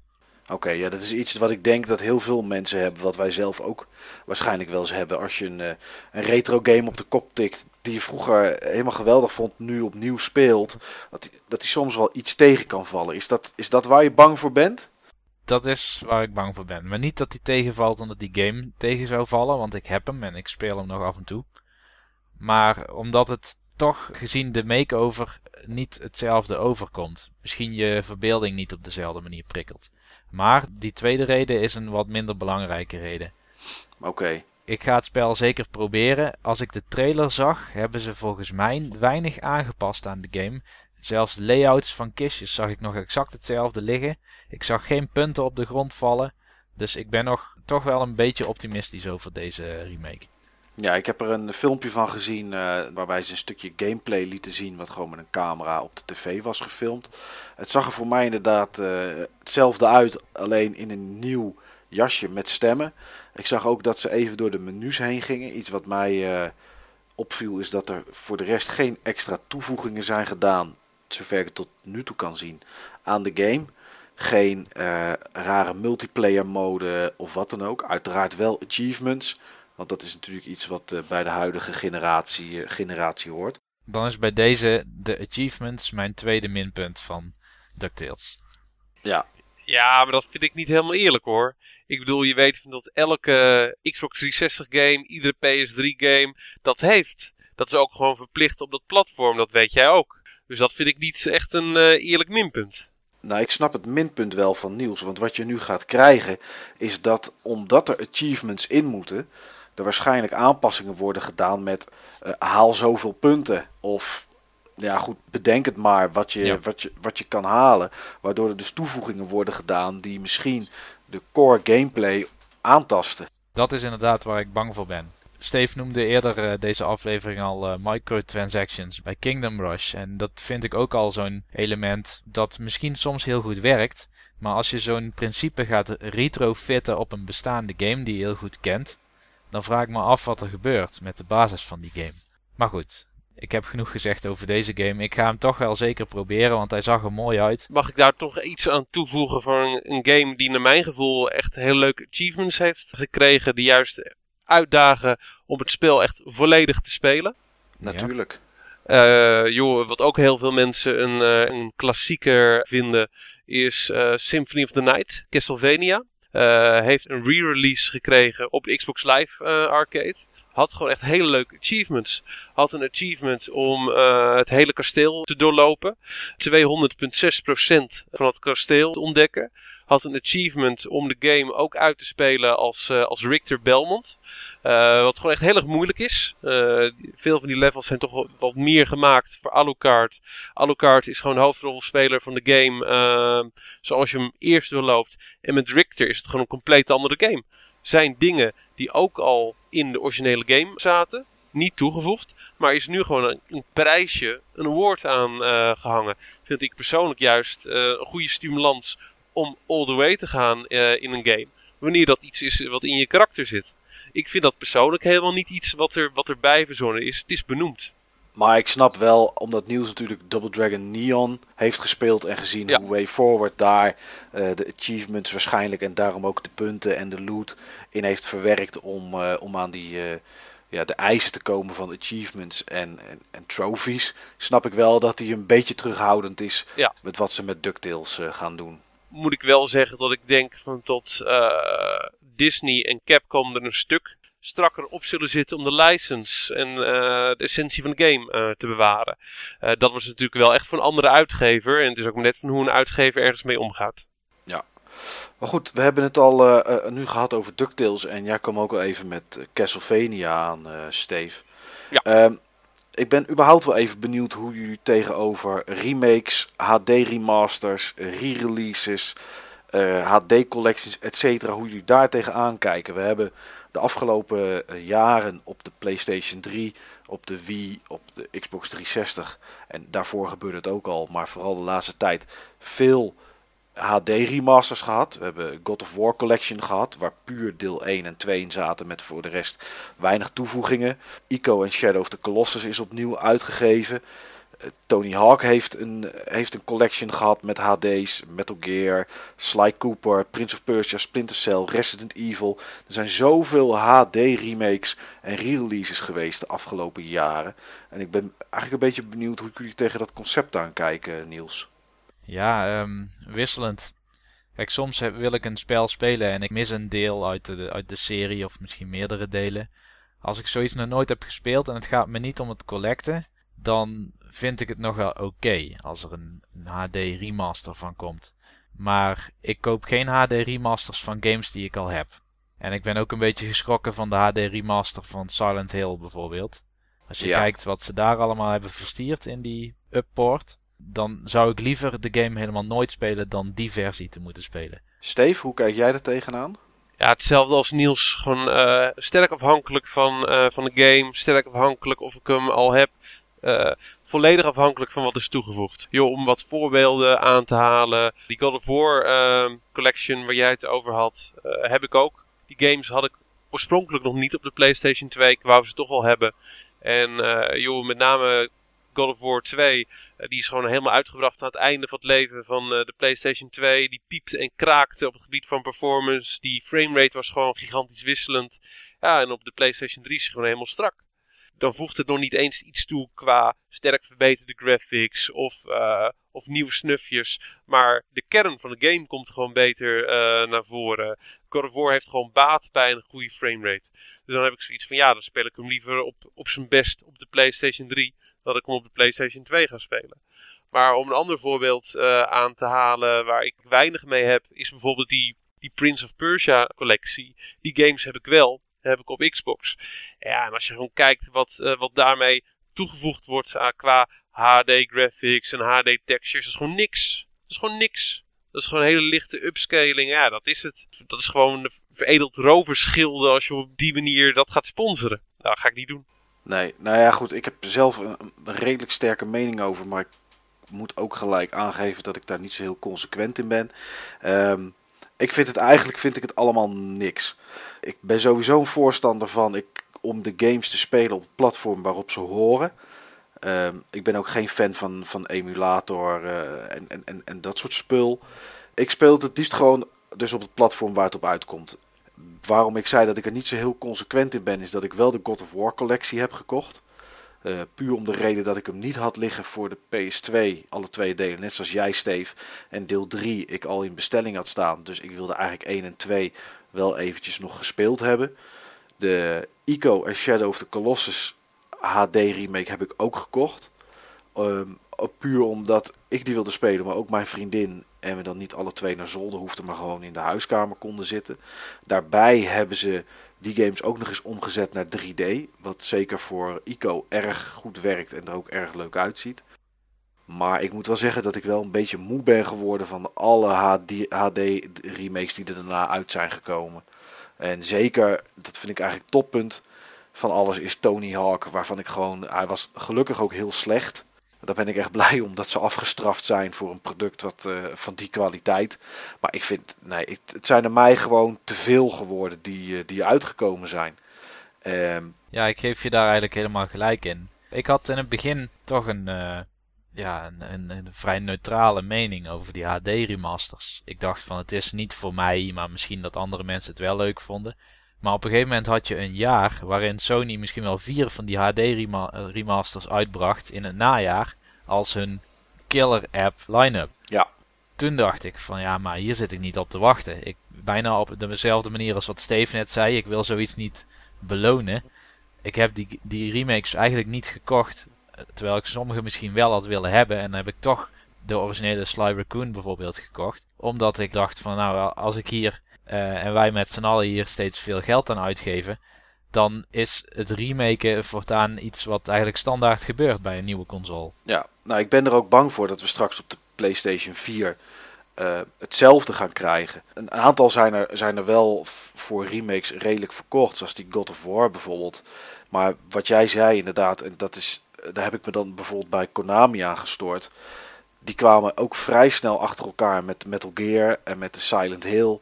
Oké, ja, dat is iets wat ik denk dat heel veel mensen hebben, wat wij zelf ook waarschijnlijk wel eens hebben. Als je een, eh, een retro game op de kop tikt, die je vroeger helemaal geweldig vond, nu opnieuw speelt, dat die, dat die soms wel iets tegen kan vallen. Is dat, is dat waar je bang voor bent? Dat is waar ik bang voor ben. Maar niet dat die tegenvalt omdat die game tegen zou vallen, want ik heb hem en ik speel hem nog af en toe. Maar omdat het toch gezien de makeover niet hetzelfde overkomt. Misschien je verbeelding niet op dezelfde manier prikkelt. Maar die tweede reden is een wat minder belangrijke reden. Oké. Ik ga het spel zeker proberen. Als ik de trailer zag, hebben ze volgens mij weinig aangepast aan de game. Zelfs layouts van kistjes zag ik nog exact hetzelfde liggen. Ik zag geen punten op de grond vallen. Dus ik ben nog toch wel een beetje optimistisch over deze remake. Ja, ik heb er een filmpje van gezien uh, waarbij ze een stukje gameplay lieten zien wat gewoon met een camera op de tv was gefilmd. Het zag er voor mij inderdaad uh, hetzelfde uit, alleen in een nieuw jasje met stemmen. Ik zag ook dat ze even door de menus heen gingen. Iets wat mij uh, opviel is dat er voor de rest geen extra toevoegingen zijn gedaan, zover ik het tot nu toe kan zien, aan de game. Geen rare multiplayer mode of wat dan ook. Uiteraard wel achievements. Want dat is natuurlijk iets wat uh, bij de huidige generatie, uh, generatie hoort. Dan is bij deze de achievements mijn tweede minpunt van DuckTales. Ja. Ja, maar dat vind ik niet helemaal eerlijk hoor. Ik bedoel, je weet dat elke Xbox 360 game, iedere PS3 game, dat heeft. Dat is ook gewoon verplicht op dat platform, dat weet jij ook. Dus dat vind ik niet echt een uh, eerlijk minpunt. Nou, ik snap het minpunt wel van Niels. Want wat je nu gaat krijgen, is dat omdat er achievements in moeten, er waarschijnlijk aanpassingen worden gedaan met uh, haal zoveel punten. Of ja, goed, bedenk het maar wat je, ja. wat, je, wat je kan halen. Waardoor er dus toevoegingen worden gedaan die misschien de core gameplay aantasten. Dat is inderdaad waar ik bang voor ben. Steve noemde eerder uh, deze aflevering al uh, microtransactions bij Kingdom Rush. En dat vind ik ook al zo'n element dat misschien soms heel goed werkt. Maar als je zo'n principe gaat retrofitten op een bestaande game die je heel goed kent, dan vraag ik me af wat er gebeurt met de basis van die game. Maar goed, ik heb genoeg gezegd over deze game. Ik ga hem toch wel zeker proberen, want hij zag er mooi uit. Mag ik daar toch iets aan toevoegen van een game die naar mijn gevoel echt heel leuke achievements heeft gekregen. Die juist uitdagen om het spel echt volledig te spelen. Natuurlijk. Ja. Uh, joh, wat ook heel veel mensen een, uh, een klassieker vinden is uh, Symphony of the Night, Castlevania. Uh, heeft een re-release gekregen op Xbox Live uh, Arcade. Had gewoon echt hele leuke achievements. Had een achievement om uh, het hele kasteel te doorlopen. 200,6% van het kasteel te ontdekken. Had een achievement om de game ook uit te spelen als, als Richter Belmont. Uh, wat gewoon echt heel erg moeilijk is. Uh, veel van die levels zijn toch wat meer gemaakt voor Alucard. Alucard is gewoon hoofdrolspeler van de game uh, zoals je hem eerst doorloopt. En met Richter is het gewoon een compleet andere game. Zijn dingen die ook al in de originele game zaten, niet toegevoegd. Maar is nu gewoon een, prijsje, een award aan gehangen. Vind ik persoonlijk juist een goede stimulans om all the way te gaan in een game. Wanneer dat iets is wat in je karakter zit Ik vind dat persoonlijk helemaal niet iets wat, er, wat erbij verzonnen is. Het is benoemd. Maar ik snap wel, omdat Niels natuurlijk Double Dragon Neon heeft gespeeld en gezien Ja. hoe Way Forward daar eh, de achievements waarschijnlijk en daarom ook de punten en de loot in heeft verwerkt om, eh, om aan die, eh, ja, de eisen te komen van achievements en, en, en trophies. Snap ik wel dat hij een beetje terughoudend is Ja. met wat ze met DuckTales eh, gaan doen. Moet ik wel zeggen dat ik denk van tot eh, Disney en Capcom er een stuk strakker op zullen zitten om de license en eh, de essentie van de game eh, te bewaren. Dat was natuurlijk wel echt voor een andere uitgever. En het is ook net van hoe een uitgever ergens mee omgaat. Maar goed, we hebben het al nu gehad over DuckTales en jij kwam ook al even met Castlevania aan, Steve. Ja. Ehm, ik ben überhaupt wel even benieuwd hoe jullie tegenover remakes, HD remasters, re-releases, HD collections, etc. hoe jullie daar tegenaan kijken. We hebben de afgelopen eh, jaren op de PlayStation 3, op de Wii, op de Xbox 360 en daarvoor gebeurde het ook al, maar vooral de laatste tijd veel HD remasters gehad. We hebben God of War Collection gehad, waar puur deel 1 en 2 in zaten met voor de rest weinig toevoegingen. Ico en Shadow of the Colossus is opnieuw uitgegeven. Eh, Tony Hawk heeft een, heeft een collection gehad met HD's, Metal Gear, Sly Cooper, Prince of Persia, Splinter Cell, Resident Evil. Er zijn zoveel HD remakes en re-releases geweest de afgelopen jaren. En ik ben eigenlijk een beetje benieuwd hoe jullie tegen dat concept aankijken, Niels. Ja, ehm, wisselend. Kijk, soms heb- wil ik een spel spelen en ik mis een deel uit de, uit de serie of misschien meerdere delen. Als ik zoiets nog nooit heb gespeeld en het gaat me niet om het collecten, dan vind ik het nog wel oké als er een, een HD remaster van komt. Maar ik koop geen HD remasters van games die ik al heb. En ik ben ook een beetje geschrokken van de HD remaster van Silent Hill bijvoorbeeld. Als je Ja. kijkt wat ze daar allemaal hebben verstierd in die upport, dan zou ik liever de game helemaal nooit spelen dan die versie te moeten spelen. Steve, hoe kijk jij er tegenaan? Ja, hetzelfde als Niels. Gewoon eh, sterk afhankelijk van, eh, van de game. Sterk afhankelijk of ik hem al heb. Eh, volledig afhankelijk van wat is toegevoegd. Joh, om wat voorbeelden aan te halen. Die God of War ehm, collection waar jij het over had, eh, heb ik ook. Die games had ik oorspronkelijk nog niet op de PlayStation 2. Ik wou ze toch wel hebben. En eh, joh, met name God of War 2, eh, die is gewoon helemaal uitgebracht aan het einde van het leven van eh, de PlayStation 2. Die piepte en kraakte op het gebied van performance. Die framerate was gewoon gigantisch wisselend. Ja, en op de PlayStation 3 is hij gewoon helemaal strak. Dan voegt het nog niet eens iets toe qua sterk verbeterde graphics of, eh, of nieuwe snufjes. Maar de kern van de game komt gewoon beter naar voren. God of War heeft gewoon baat bij een goede framerate. Dus dan heb ik zoiets van ja, dan speel ik hem liever op, op zijn best op de PlayStation 3 dat ik hem op de PlayStation 2 ga spelen. Maar om een ander voorbeeld eh, aan te halen waar ik weinig mee heb, is bijvoorbeeld die, die Prince of Persia collectie. Die games heb ik wel, heb ik op Xbox. Ja, en als je gewoon kijkt wat, eh, wat daarmee toegevoegd wordt uh, qua HD graphics en HD textures, dat is gewoon niks. Dat is gewoon niks. Dat is gewoon een hele lichte upscaling. Ja, dat is het. Dat is gewoon een veredeld roverschilde als je op die manier dat gaat sponsoren. Nou, dat ga ik niet doen. Nee, nou ja, goed. Ik heb zelf een, redelijk sterke mening over, maar ik moet ook gelijk aangeven dat ik daar niet zo heel consequent in ben. Um, ik vind het eigenlijk vind ik het allemaal niks. Ik ben sowieso een voorstander van ik, om de games te spelen op het platform waarop ze horen. Um, ik ben ook geen fan van, van emulator en, en, en, en dat soort spul. Ik speel het het liefst gewoon dus op het platform waar het op uitkomt. Waarom ik zei dat ik er niet zo heel consequent in ben, is dat ik wel de God of War collectie heb gekocht. Uh, puur om de reden dat ik hem niet had liggen voor de PS2, alle twee delen, net zoals jij, Steve. En deel 3 ik al in bestelling had staan, dus ik wilde eigenlijk 1 en 2 wel eventjes nog gespeeld hebben. De Ico en Shadow of the Colossus HD remake heb ik ook gekocht. Um, puur omdat ik die wilde spelen, maar ook mijn vriendin. En we dan niet alle twee naar zolder hoefden, maar gewoon in de huiskamer konden zitten. Daarbij hebben ze die games ook nog eens omgezet naar 3D. Wat zeker voor ICO erg goed werkt en er ook erg leuk uitziet. Maar ik moet wel zeggen dat ik wel een beetje moe ben geworden van alle HD, HD remakes die er daarna uit zijn gekomen. En zeker, dat vind ik eigenlijk toppunt van alles, is Tony Hawk. Waarvan ik gewoon, hij was gelukkig ook heel slecht. Daar ben ik echt blij om dat ze afgestraft zijn voor een product wat, uh, van die kwaliteit. Maar ik vind, nee, het, zijn er mij gewoon te veel geworden die, uh, die uitgekomen zijn. Ehm, Ja, ik geef je daar eigenlijk helemaal gelijk in. Ik had in het begin toch een, eh, ja, een, een, een vrij neutrale mening over die HD remasters. Ik dacht van het is niet voor mij, maar misschien dat andere mensen het wel leuk vonden. Maar op een gegeven moment had je een jaar waarin Sony misschien wel vier van die HD eh, remasters uitbracht in het najaar als hun killer app line-up. Ja. Toen dacht ik van ja, maar hier zit ik niet op te wachten. Ik, bijna op dezelfde manier als wat Steven net zei, ik wil zoiets niet belonen. Ik heb die, die remakes eigenlijk niet gekocht, eh, terwijl ik sommige misschien wel had willen hebben. En dan heb ik toch de originele Sly Raccoon bijvoorbeeld gekocht. Omdat ik dacht van nou, als ik hier eh, en wij met z'n allen hier steeds veel geld aan uitgeven, dan is het remaken voortaan iets wat eigenlijk standaard gebeurt bij een nieuwe console. Ja, nou ik ben er ook bang voor dat we straks op de PlayStation 4 eh, hetzelfde gaan krijgen. Een aantal zijn er, zijn er wel voor remakes redelijk verkocht, zoals die God of War bijvoorbeeld. Maar wat jij zei inderdaad, en dat is, daar heb ik me dan bijvoorbeeld bij Konami aan gestoord. Die kwamen ook vrij snel achter elkaar met Metal Gear en met de Silent Hill.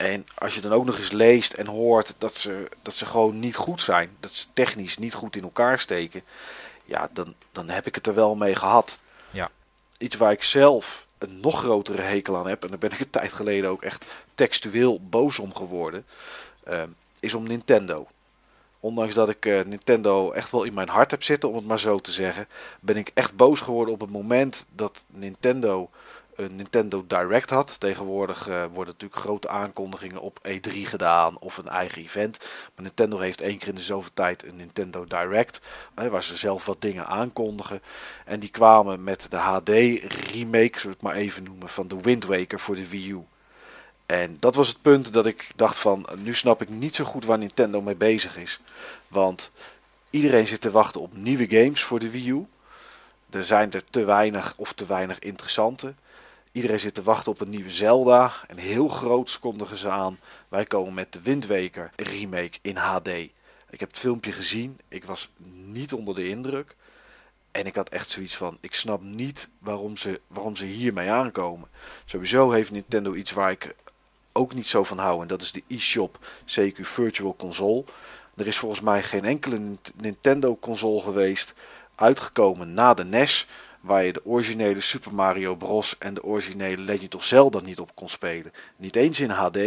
En als je dan ook nog eens leest en hoort dat ze, dat ze gewoon niet goed zijn, dat ze technisch niet goed in elkaar steken, ja, dan, dan heb ik het er wel mee gehad. Ja. Iets waar ik zelf een nog grotere hekel aan heb, en daar ben ik een tijd geleden ook echt textueel boos om geworden, eh, is om Nintendo. Ondanks dat ik eh, Nintendo echt wel in mijn hart heb zitten, om het maar zo te zeggen, ben ik echt boos geworden op het moment dat Nintendo een Nintendo Direct had. Tegenwoordig eh, worden natuurlijk grote aankondigingen op E3 gedaan of een eigen event. Maar Nintendo heeft één keer in de zoveel tijd een Nintendo Direct, eh, waar ze zelf wat dingen aankondigen. En die kwamen met de HD remake, zullen we het maar even noemen, van de Wind Waker voor de Wii U. En dat was het punt dat ik dacht van, nu snap ik niet zo goed waar Nintendo mee bezig is. Want iedereen zit te wachten op nieuwe games voor de Wii U. Er zijn er te weinig of te weinig interessante. Iedereen zit te wachten op een nieuwe Zelda. En heel groot kondigen ze aan. Wij komen met de Wind Waker remake in HD. Ik heb het filmpje gezien. Ik was niet onder de indruk. En ik had echt zoiets van, ik snap niet waarom ze, waarom ze hiermee aankomen. Sowieso heeft Nintendo iets waar ik ook niet zo van hou. En dat is de eShop CQ Virtual Console. Er is volgens mij geen enkele Nint- Nintendo console geweest uitgekomen na de NES. Waar je de originele Super Mario Bros. en de originele Legend of Zelda niet op kon spelen. Niet eens in HD,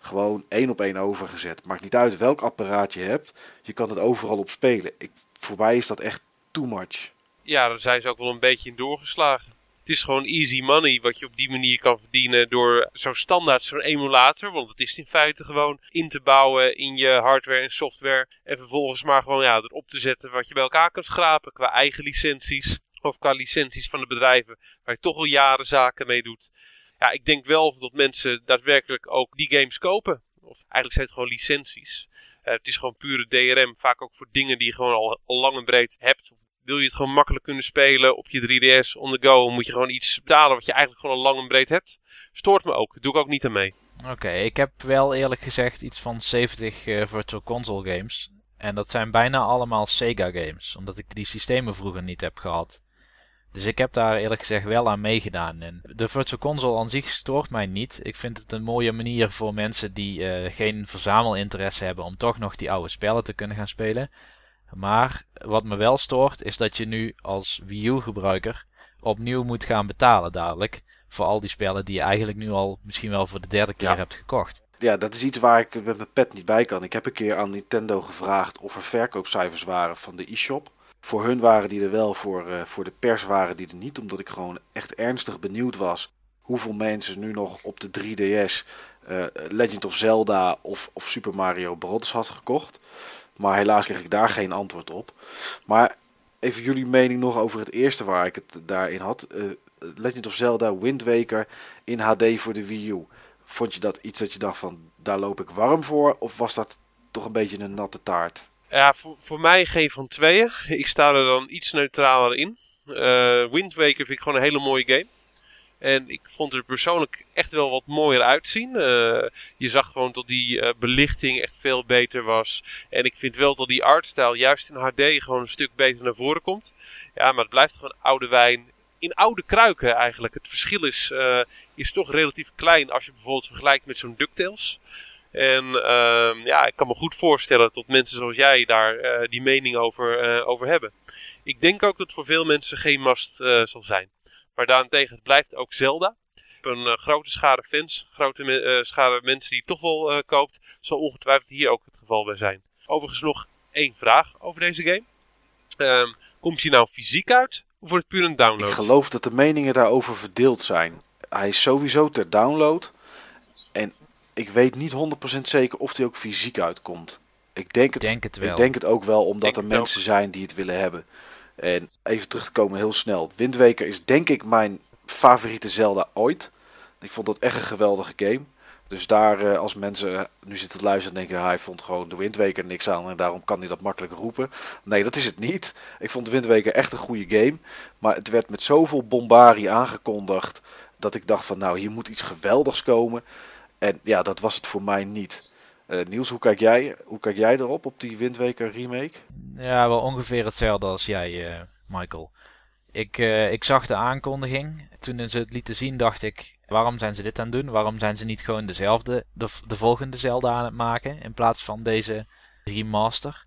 gewoon één op één overgezet. Maakt niet uit welk apparaat je hebt, je kan het overal op spelen. Ik, voor mij is dat echt too much. Ja, daar zijn ze ook wel een beetje in doorgeslagen. Het is gewoon easy money wat je op die manier kan verdienen door zo'n standaard, zo'n emulator, want het is in feite gewoon in te bouwen in je hardware en software en vervolgens maar gewoon ja, erop te zetten wat je bij elkaar kunt schrapen qua eigen licenties of qua licenties van de bedrijven waar je toch al jaren zaken mee doet. Ja, ik denk wel dat mensen daadwerkelijk ook die games kopen. Of eigenlijk zijn het gewoon licenties. Eh, het is gewoon pure DRM, vaak ook voor dingen die je gewoon al, lang en breed hebt. Of wil je het gewoon makkelijk kunnen spelen op je 3DS on the go, moet je gewoon iets betalen wat je eigenlijk gewoon al lang en breed hebt. Stoort me ook, doe ik ook niet aan mee. Oké, ik heb wel eerlijk gezegd iets van 70 eh, Virtual Console games. En dat zijn bijna allemaal Sega games, omdat ik die systemen vroeger niet heb gehad. Dus ik heb daar eerlijk gezegd wel aan meegedaan. En de Virtual Console aan zich stoort mij niet. Ik vind het een mooie manier voor mensen die eh, geen verzamelinteresse hebben om toch nog die oude spellen te kunnen gaan spelen. Maar wat me wel stoort is dat je nu als Wii U gebruiker opnieuw moet gaan betalen dadelijk. Voor al die spellen die je eigenlijk nu al misschien wel voor de derde keer Ja. hebt gekocht. Ja, dat is iets waar ik met mijn pet niet bij kan. Ik heb een keer aan Nintendo gevraagd of er verkoopcijfers waren van de e-shop. Voor hun waren die er wel, voor, eh, voor de pers waren die er niet. Omdat ik gewoon echt ernstig benieuwd was hoeveel mensen nu nog op de 3DS eh, Legend of Zelda of, of Super Mario Bros. had gekocht. Maar helaas kreeg ik daar geen antwoord op. Maar even jullie mening nog over het eerste waar ik het daarin had. Eh, Legend of Zelda Wind Waker in HD voor de Wii U. Vond je dat iets dat je dacht van daar loop ik warm voor? Of was dat toch een beetje een natte taart? Ja, voor, mij geen van tweeën. Ik sta er dan iets neutraler in. Eh Wind Waker vind ik gewoon een hele mooie game. En ik vond er persoonlijk echt wel wat mooier uitzien. Eh, je zag gewoon dat die eh, belichting echt veel beter was. En ik vind wel dat die artstijl juist in HD gewoon een stuk beter naar voren komt. Ja, maar het blijft gewoon oude wijn. In oude kruiken eigenlijk. Het verschil is, is toch relatief klein als je bijvoorbeeld vergelijkt met zo'n DuckTales. En ehm, ja, ik kan me goed voorstellen dat mensen zoals jij daar uh, die mening over, uh, over hebben. Ik denk ook dat het voor veel mensen geen must uh, zal zijn. Maar daarentegen, het blijft ook Zelda. Een grote schade fans, grote me schade mensen die het toch wel koopt. Zal ongetwijfeld hier ook het geval bij zijn. Overigens nog één vraag over deze game. Um, komt hij nou fysiek uit of wordt het puur een download? Ik geloof dat de meningen daarover verdeeld zijn. Hij is sowieso ter download. Ik weet niet 100% zeker of hij ook fysiek uitkomt. Ik denk het, denk het wel. Ik denk het ook wel, omdat er mensen zijn die het willen hebben. En even terug te komen heel snel. Windweker is denk ik mijn favoriete Zelda ooit. Ik vond dat echt een geweldige game. Dus daar, eh, als mensen nu zitten te luisteren en denken, hij vond gewoon de Windweker niks aan en daarom kan hij dat makkelijk roepen. Nee, dat is het niet. Ik vond de Windweker echt een goede game. Maar het werd met zoveel bombarie aangekondigd dat ik dacht van, nou, hier moet iets geweldigs komen. En ja, dat was het voor mij niet. Uh, Niels, hoe kijk, jij, hoe kijk jij erop, op die Windweker remake? Ja, wel ongeveer hetzelfde als jij, uh, Michael. Ik, uh, ik zag de aankondiging. Toen ze het lieten zien, dacht ik: waarom zijn ze dit aan het doen? Waarom zijn ze niet gewoon dezelfde, de, de volgende Zelda aan het maken in plaats van deze remaster?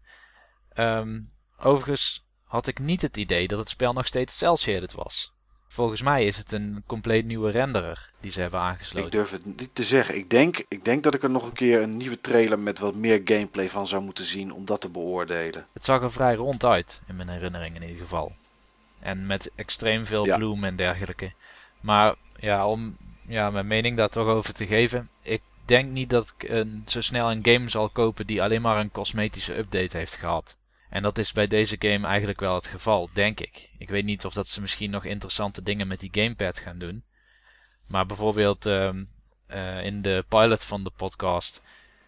Um, overigens had ik niet het idee dat het spel nog steeds cel-shaded was. Volgens mij is het een compleet nieuwe renderer die ze hebben aangesloten. Ik durf het niet te zeggen. Ik denk, ik denk dat ik er nog een keer een nieuwe trailer met wat meer gameplay van zou moeten zien om dat te beoordelen. Het zag er vrij rond uit, in mijn herinnering in ieder geval. En met extreem veel ja. bloem en dergelijke. Maar ja, om ja, mijn mening daar toch over te geven. Ik denk niet dat ik een, zo snel een game zal kopen die alleen maar een cosmetische update heeft gehad. En dat is bij deze game eigenlijk wel het geval, denk ik. Ik weet niet of dat ze misschien nog interessante dingen met die gamepad gaan doen. Maar bijvoorbeeld um, uh, in de pilot van de podcast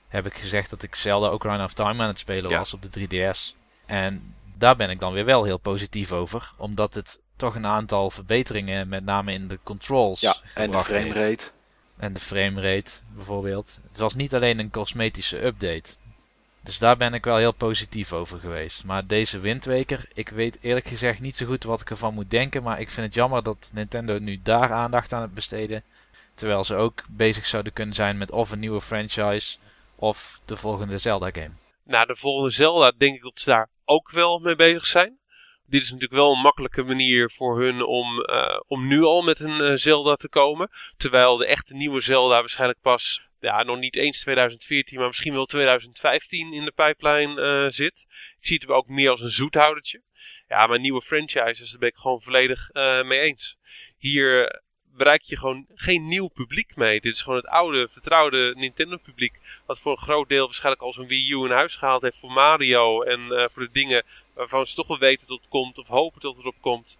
heb ik gezegd dat ik Zelda Ocarina of Time aan het spelen ja. was op de 3DS. En daar ben ik dan weer wel heel positief over. Omdat het toch een aantal verbeteringen, met name in de controls. Ja, en de framerate. En de framerate bijvoorbeeld. Het was niet alleen een cosmetische update. Dus daar ben ik wel heel positief over geweest. Maar deze Windweker, ik weet eerlijk gezegd niet zo goed wat ik ervan moet denken. Maar ik vind het jammer dat Nintendo nu daar aandacht aan het besteden. Terwijl ze ook bezig zouden kunnen zijn met of een nieuwe franchise of de volgende Zelda game. Nou, de volgende Zelda denk ik dat ze daar ook wel mee bezig zijn. Dit is natuurlijk wel een makkelijke manier voor hun om, uh, om nu al met een uh, Zelda te komen. Terwijl de echte nieuwe Zelda waarschijnlijk pas ja, nog niet eens 2014, maar misschien wel 2015 in de pipeline uh, zit. Ik zie het ook meer als een zoethoudertje. Ja, maar nieuwe franchises, daar ben ik gewoon volledig uh, mee eens. Hier bereik je gewoon geen nieuw publiek mee. Dit is gewoon het oude, vertrouwde Nintendo publiek. Wat voor een groot deel waarschijnlijk al zo'n Wii U in huis gehaald heeft voor Mario. En uh, voor de dingen waarvan ze toch wel weten dat het komt of hopen dat het erop komt.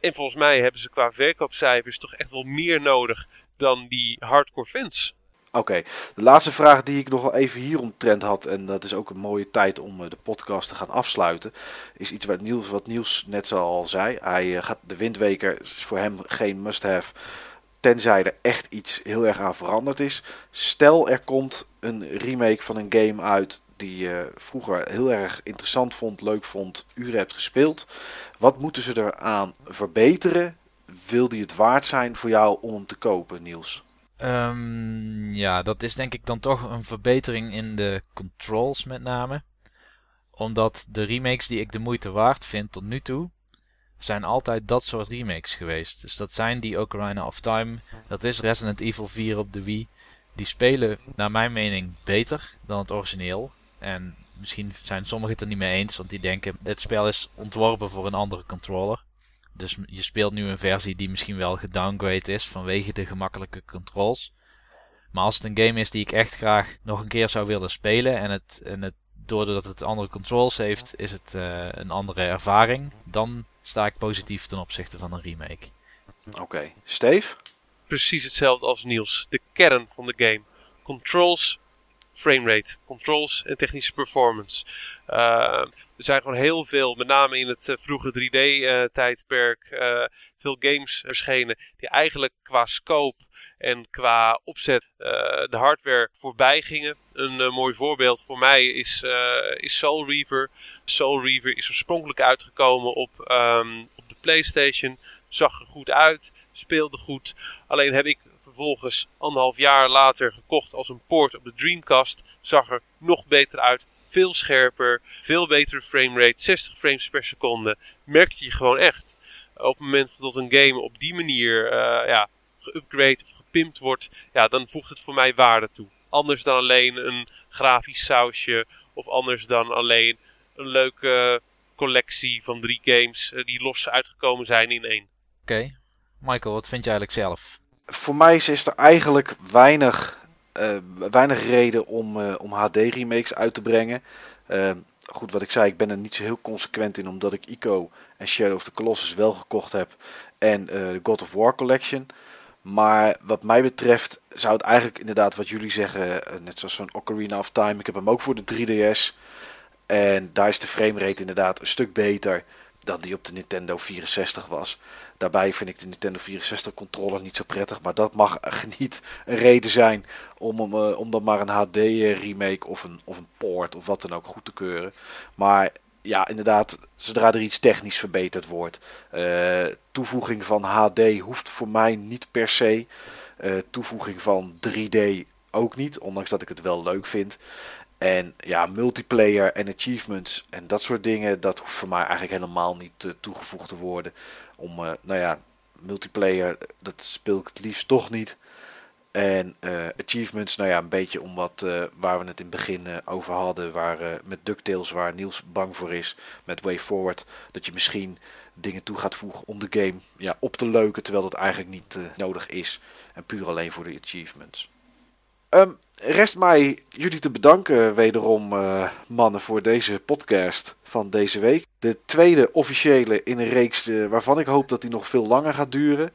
En volgens mij hebben ze qua verkoopcijfers toch echt wel meer nodig dan die hardcore fans. Oké, de laatste vraag die ik nog wel even hieromtrend had, en dat is ook een mooie tijd om de podcast te gaan afsluiten, is iets wat Niels, wat net zo al zei. Hij gaat de Windweker is voor hem geen must-have, tenzij er echt iets heel erg aan veranderd is. Stel er komt een remake van een game uit die je vroeger heel erg interessant vond, leuk vond, uren hebt gespeeld. Wat moeten ze eraan verbeteren? Wil die het waard zijn voor jou om hem te kopen, Niels? Um, ja, dat is denk ik dan toch een verbetering in de controls met name. Omdat de remakes die ik de moeite waard vind tot nu toe, zijn altijd dat soort remakes geweest. Dus dat zijn die Ocarina of Time, dat is Resident Evil 4 op de Wii. Die spelen naar mijn mening beter dan het origineel. En misschien zijn sommigen het er niet mee eens, want die denken het spel is ontworpen voor een andere controller. Dus je speelt nu een versie die misschien wel gedowngrade is vanwege de gemakkelijke controls. Maar als het een game is die ik echt graag nog een keer zou willen spelen en het, en het doordat het andere controls heeft, is het uh, een andere ervaring, dan sta ik positief ten opzichte van een remake. Oké, okay. Steve? Precies hetzelfde als Niels. De kern van de game. Controls framerate, controls en technische performance. Uh, er zijn gewoon heel veel, met name in het uh, vroege 3D-tijdperk, uh, veel games verschenen die eigenlijk qua scope en qua opzet de hardware voorbij gingen. Een mooi voorbeeld voor mij is, is Soul Reaver. Soul Reaver is oorspronkelijk uitgekomen op, um, op de PlayStation. Zag er goed uit, speelde goed. Alleen heb ik vervolgens anderhalf jaar later gekocht als een poort op de Dreamcast. Zag er nog beter uit. Veel scherper, veel betere framerate, 60 frames per seconde. Merkte je gewoon echt. Op het moment dat een game op die manier uh, ja, of gepimpt wordt, ja, dan voegt het voor mij waarde toe. Anders dan alleen een grafisch sausje of anders dan alleen een leuke collectie van drie games eh, die los uitgekomen zijn in één. Oké, Michael, wat vind je eigenlijk zelf? Voor mij is er eigenlijk weinig, uh, weinig reden om, uh, om HD remakes uit te brengen. Uh, goed, wat ik zei, ik ben er niet zo heel consequent in, omdat ik ICO en Shadow of the Colossus wel gekocht heb. En de God of War Collection. Maar wat mij betreft zou het eigenlijk inderdaad wat jullie zeggen, net zoals zo'n Ocarina of Time. Ik heb hem ook voor de 3DS. En daar is de framerate inderdaad een stuk beter dan die op de Nintendo 64 was. Daarbij vind ik de Nintendo 64 controller niet zo prettig. Maar dat mag niet een reden zijn om, om, uh, om dan maar een HD remake of een, of een port of wat dan ook goed te keuren. Maar ja, inderdaad, zodra er iets technisch verbeterd wordt. Uh, toevoeging van HD hoeft voor mij niet per se. Toevoeging van 3D ook niet, ondanks dat ik het wel leuk vind. En ja, multiplayer en achievements en dat soort dingen, dat hoeft voor mij eigenlijk helemaal niet toegevoegd te worden. Om, uh, nou ja, multiplayer, dat speel ik het liefst toch niet. En uh, achievements, nou ja, een beetje om wat waar we het in het begin over hadden, waar met DuckTales, waar Niels bang voor is, met Way Forward, dat je misschien dingen toe gaat voegen om de game ja, op te leuken, terwijl dat eigenlijk niet nodig is. En puur alleen voor de achievements. Um, rest mij jullie te bedanken wederom, uh, mannen, voor deze podcast van deze week. De tweede officiële in een reeks uh, waarvan ik hoop dat die nog veel langer gaat duren.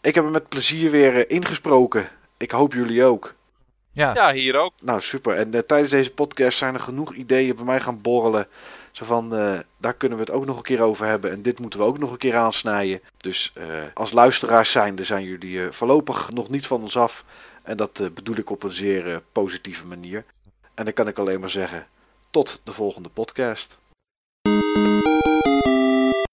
Ik heb hem met plezier weer uh, ingesproken. Ik hoop jullie ook. Ja, ja hier ook. Nou, super. En tijdens deze podcast zijn er genoeg ideeën bij mij gaan borrelen. Zo van, daar kunnen we het ook nog een keer over hebben. En dit moeten we ook nog een keer aansnijden. Dus als luisteraars zijnde zijn jullie voorlopig nog niet van ons af. En dat uh, bedoel ik op een zeer uh, positieve manier. En dan kan ik alleen maar zeggen: tot de volgende podcast.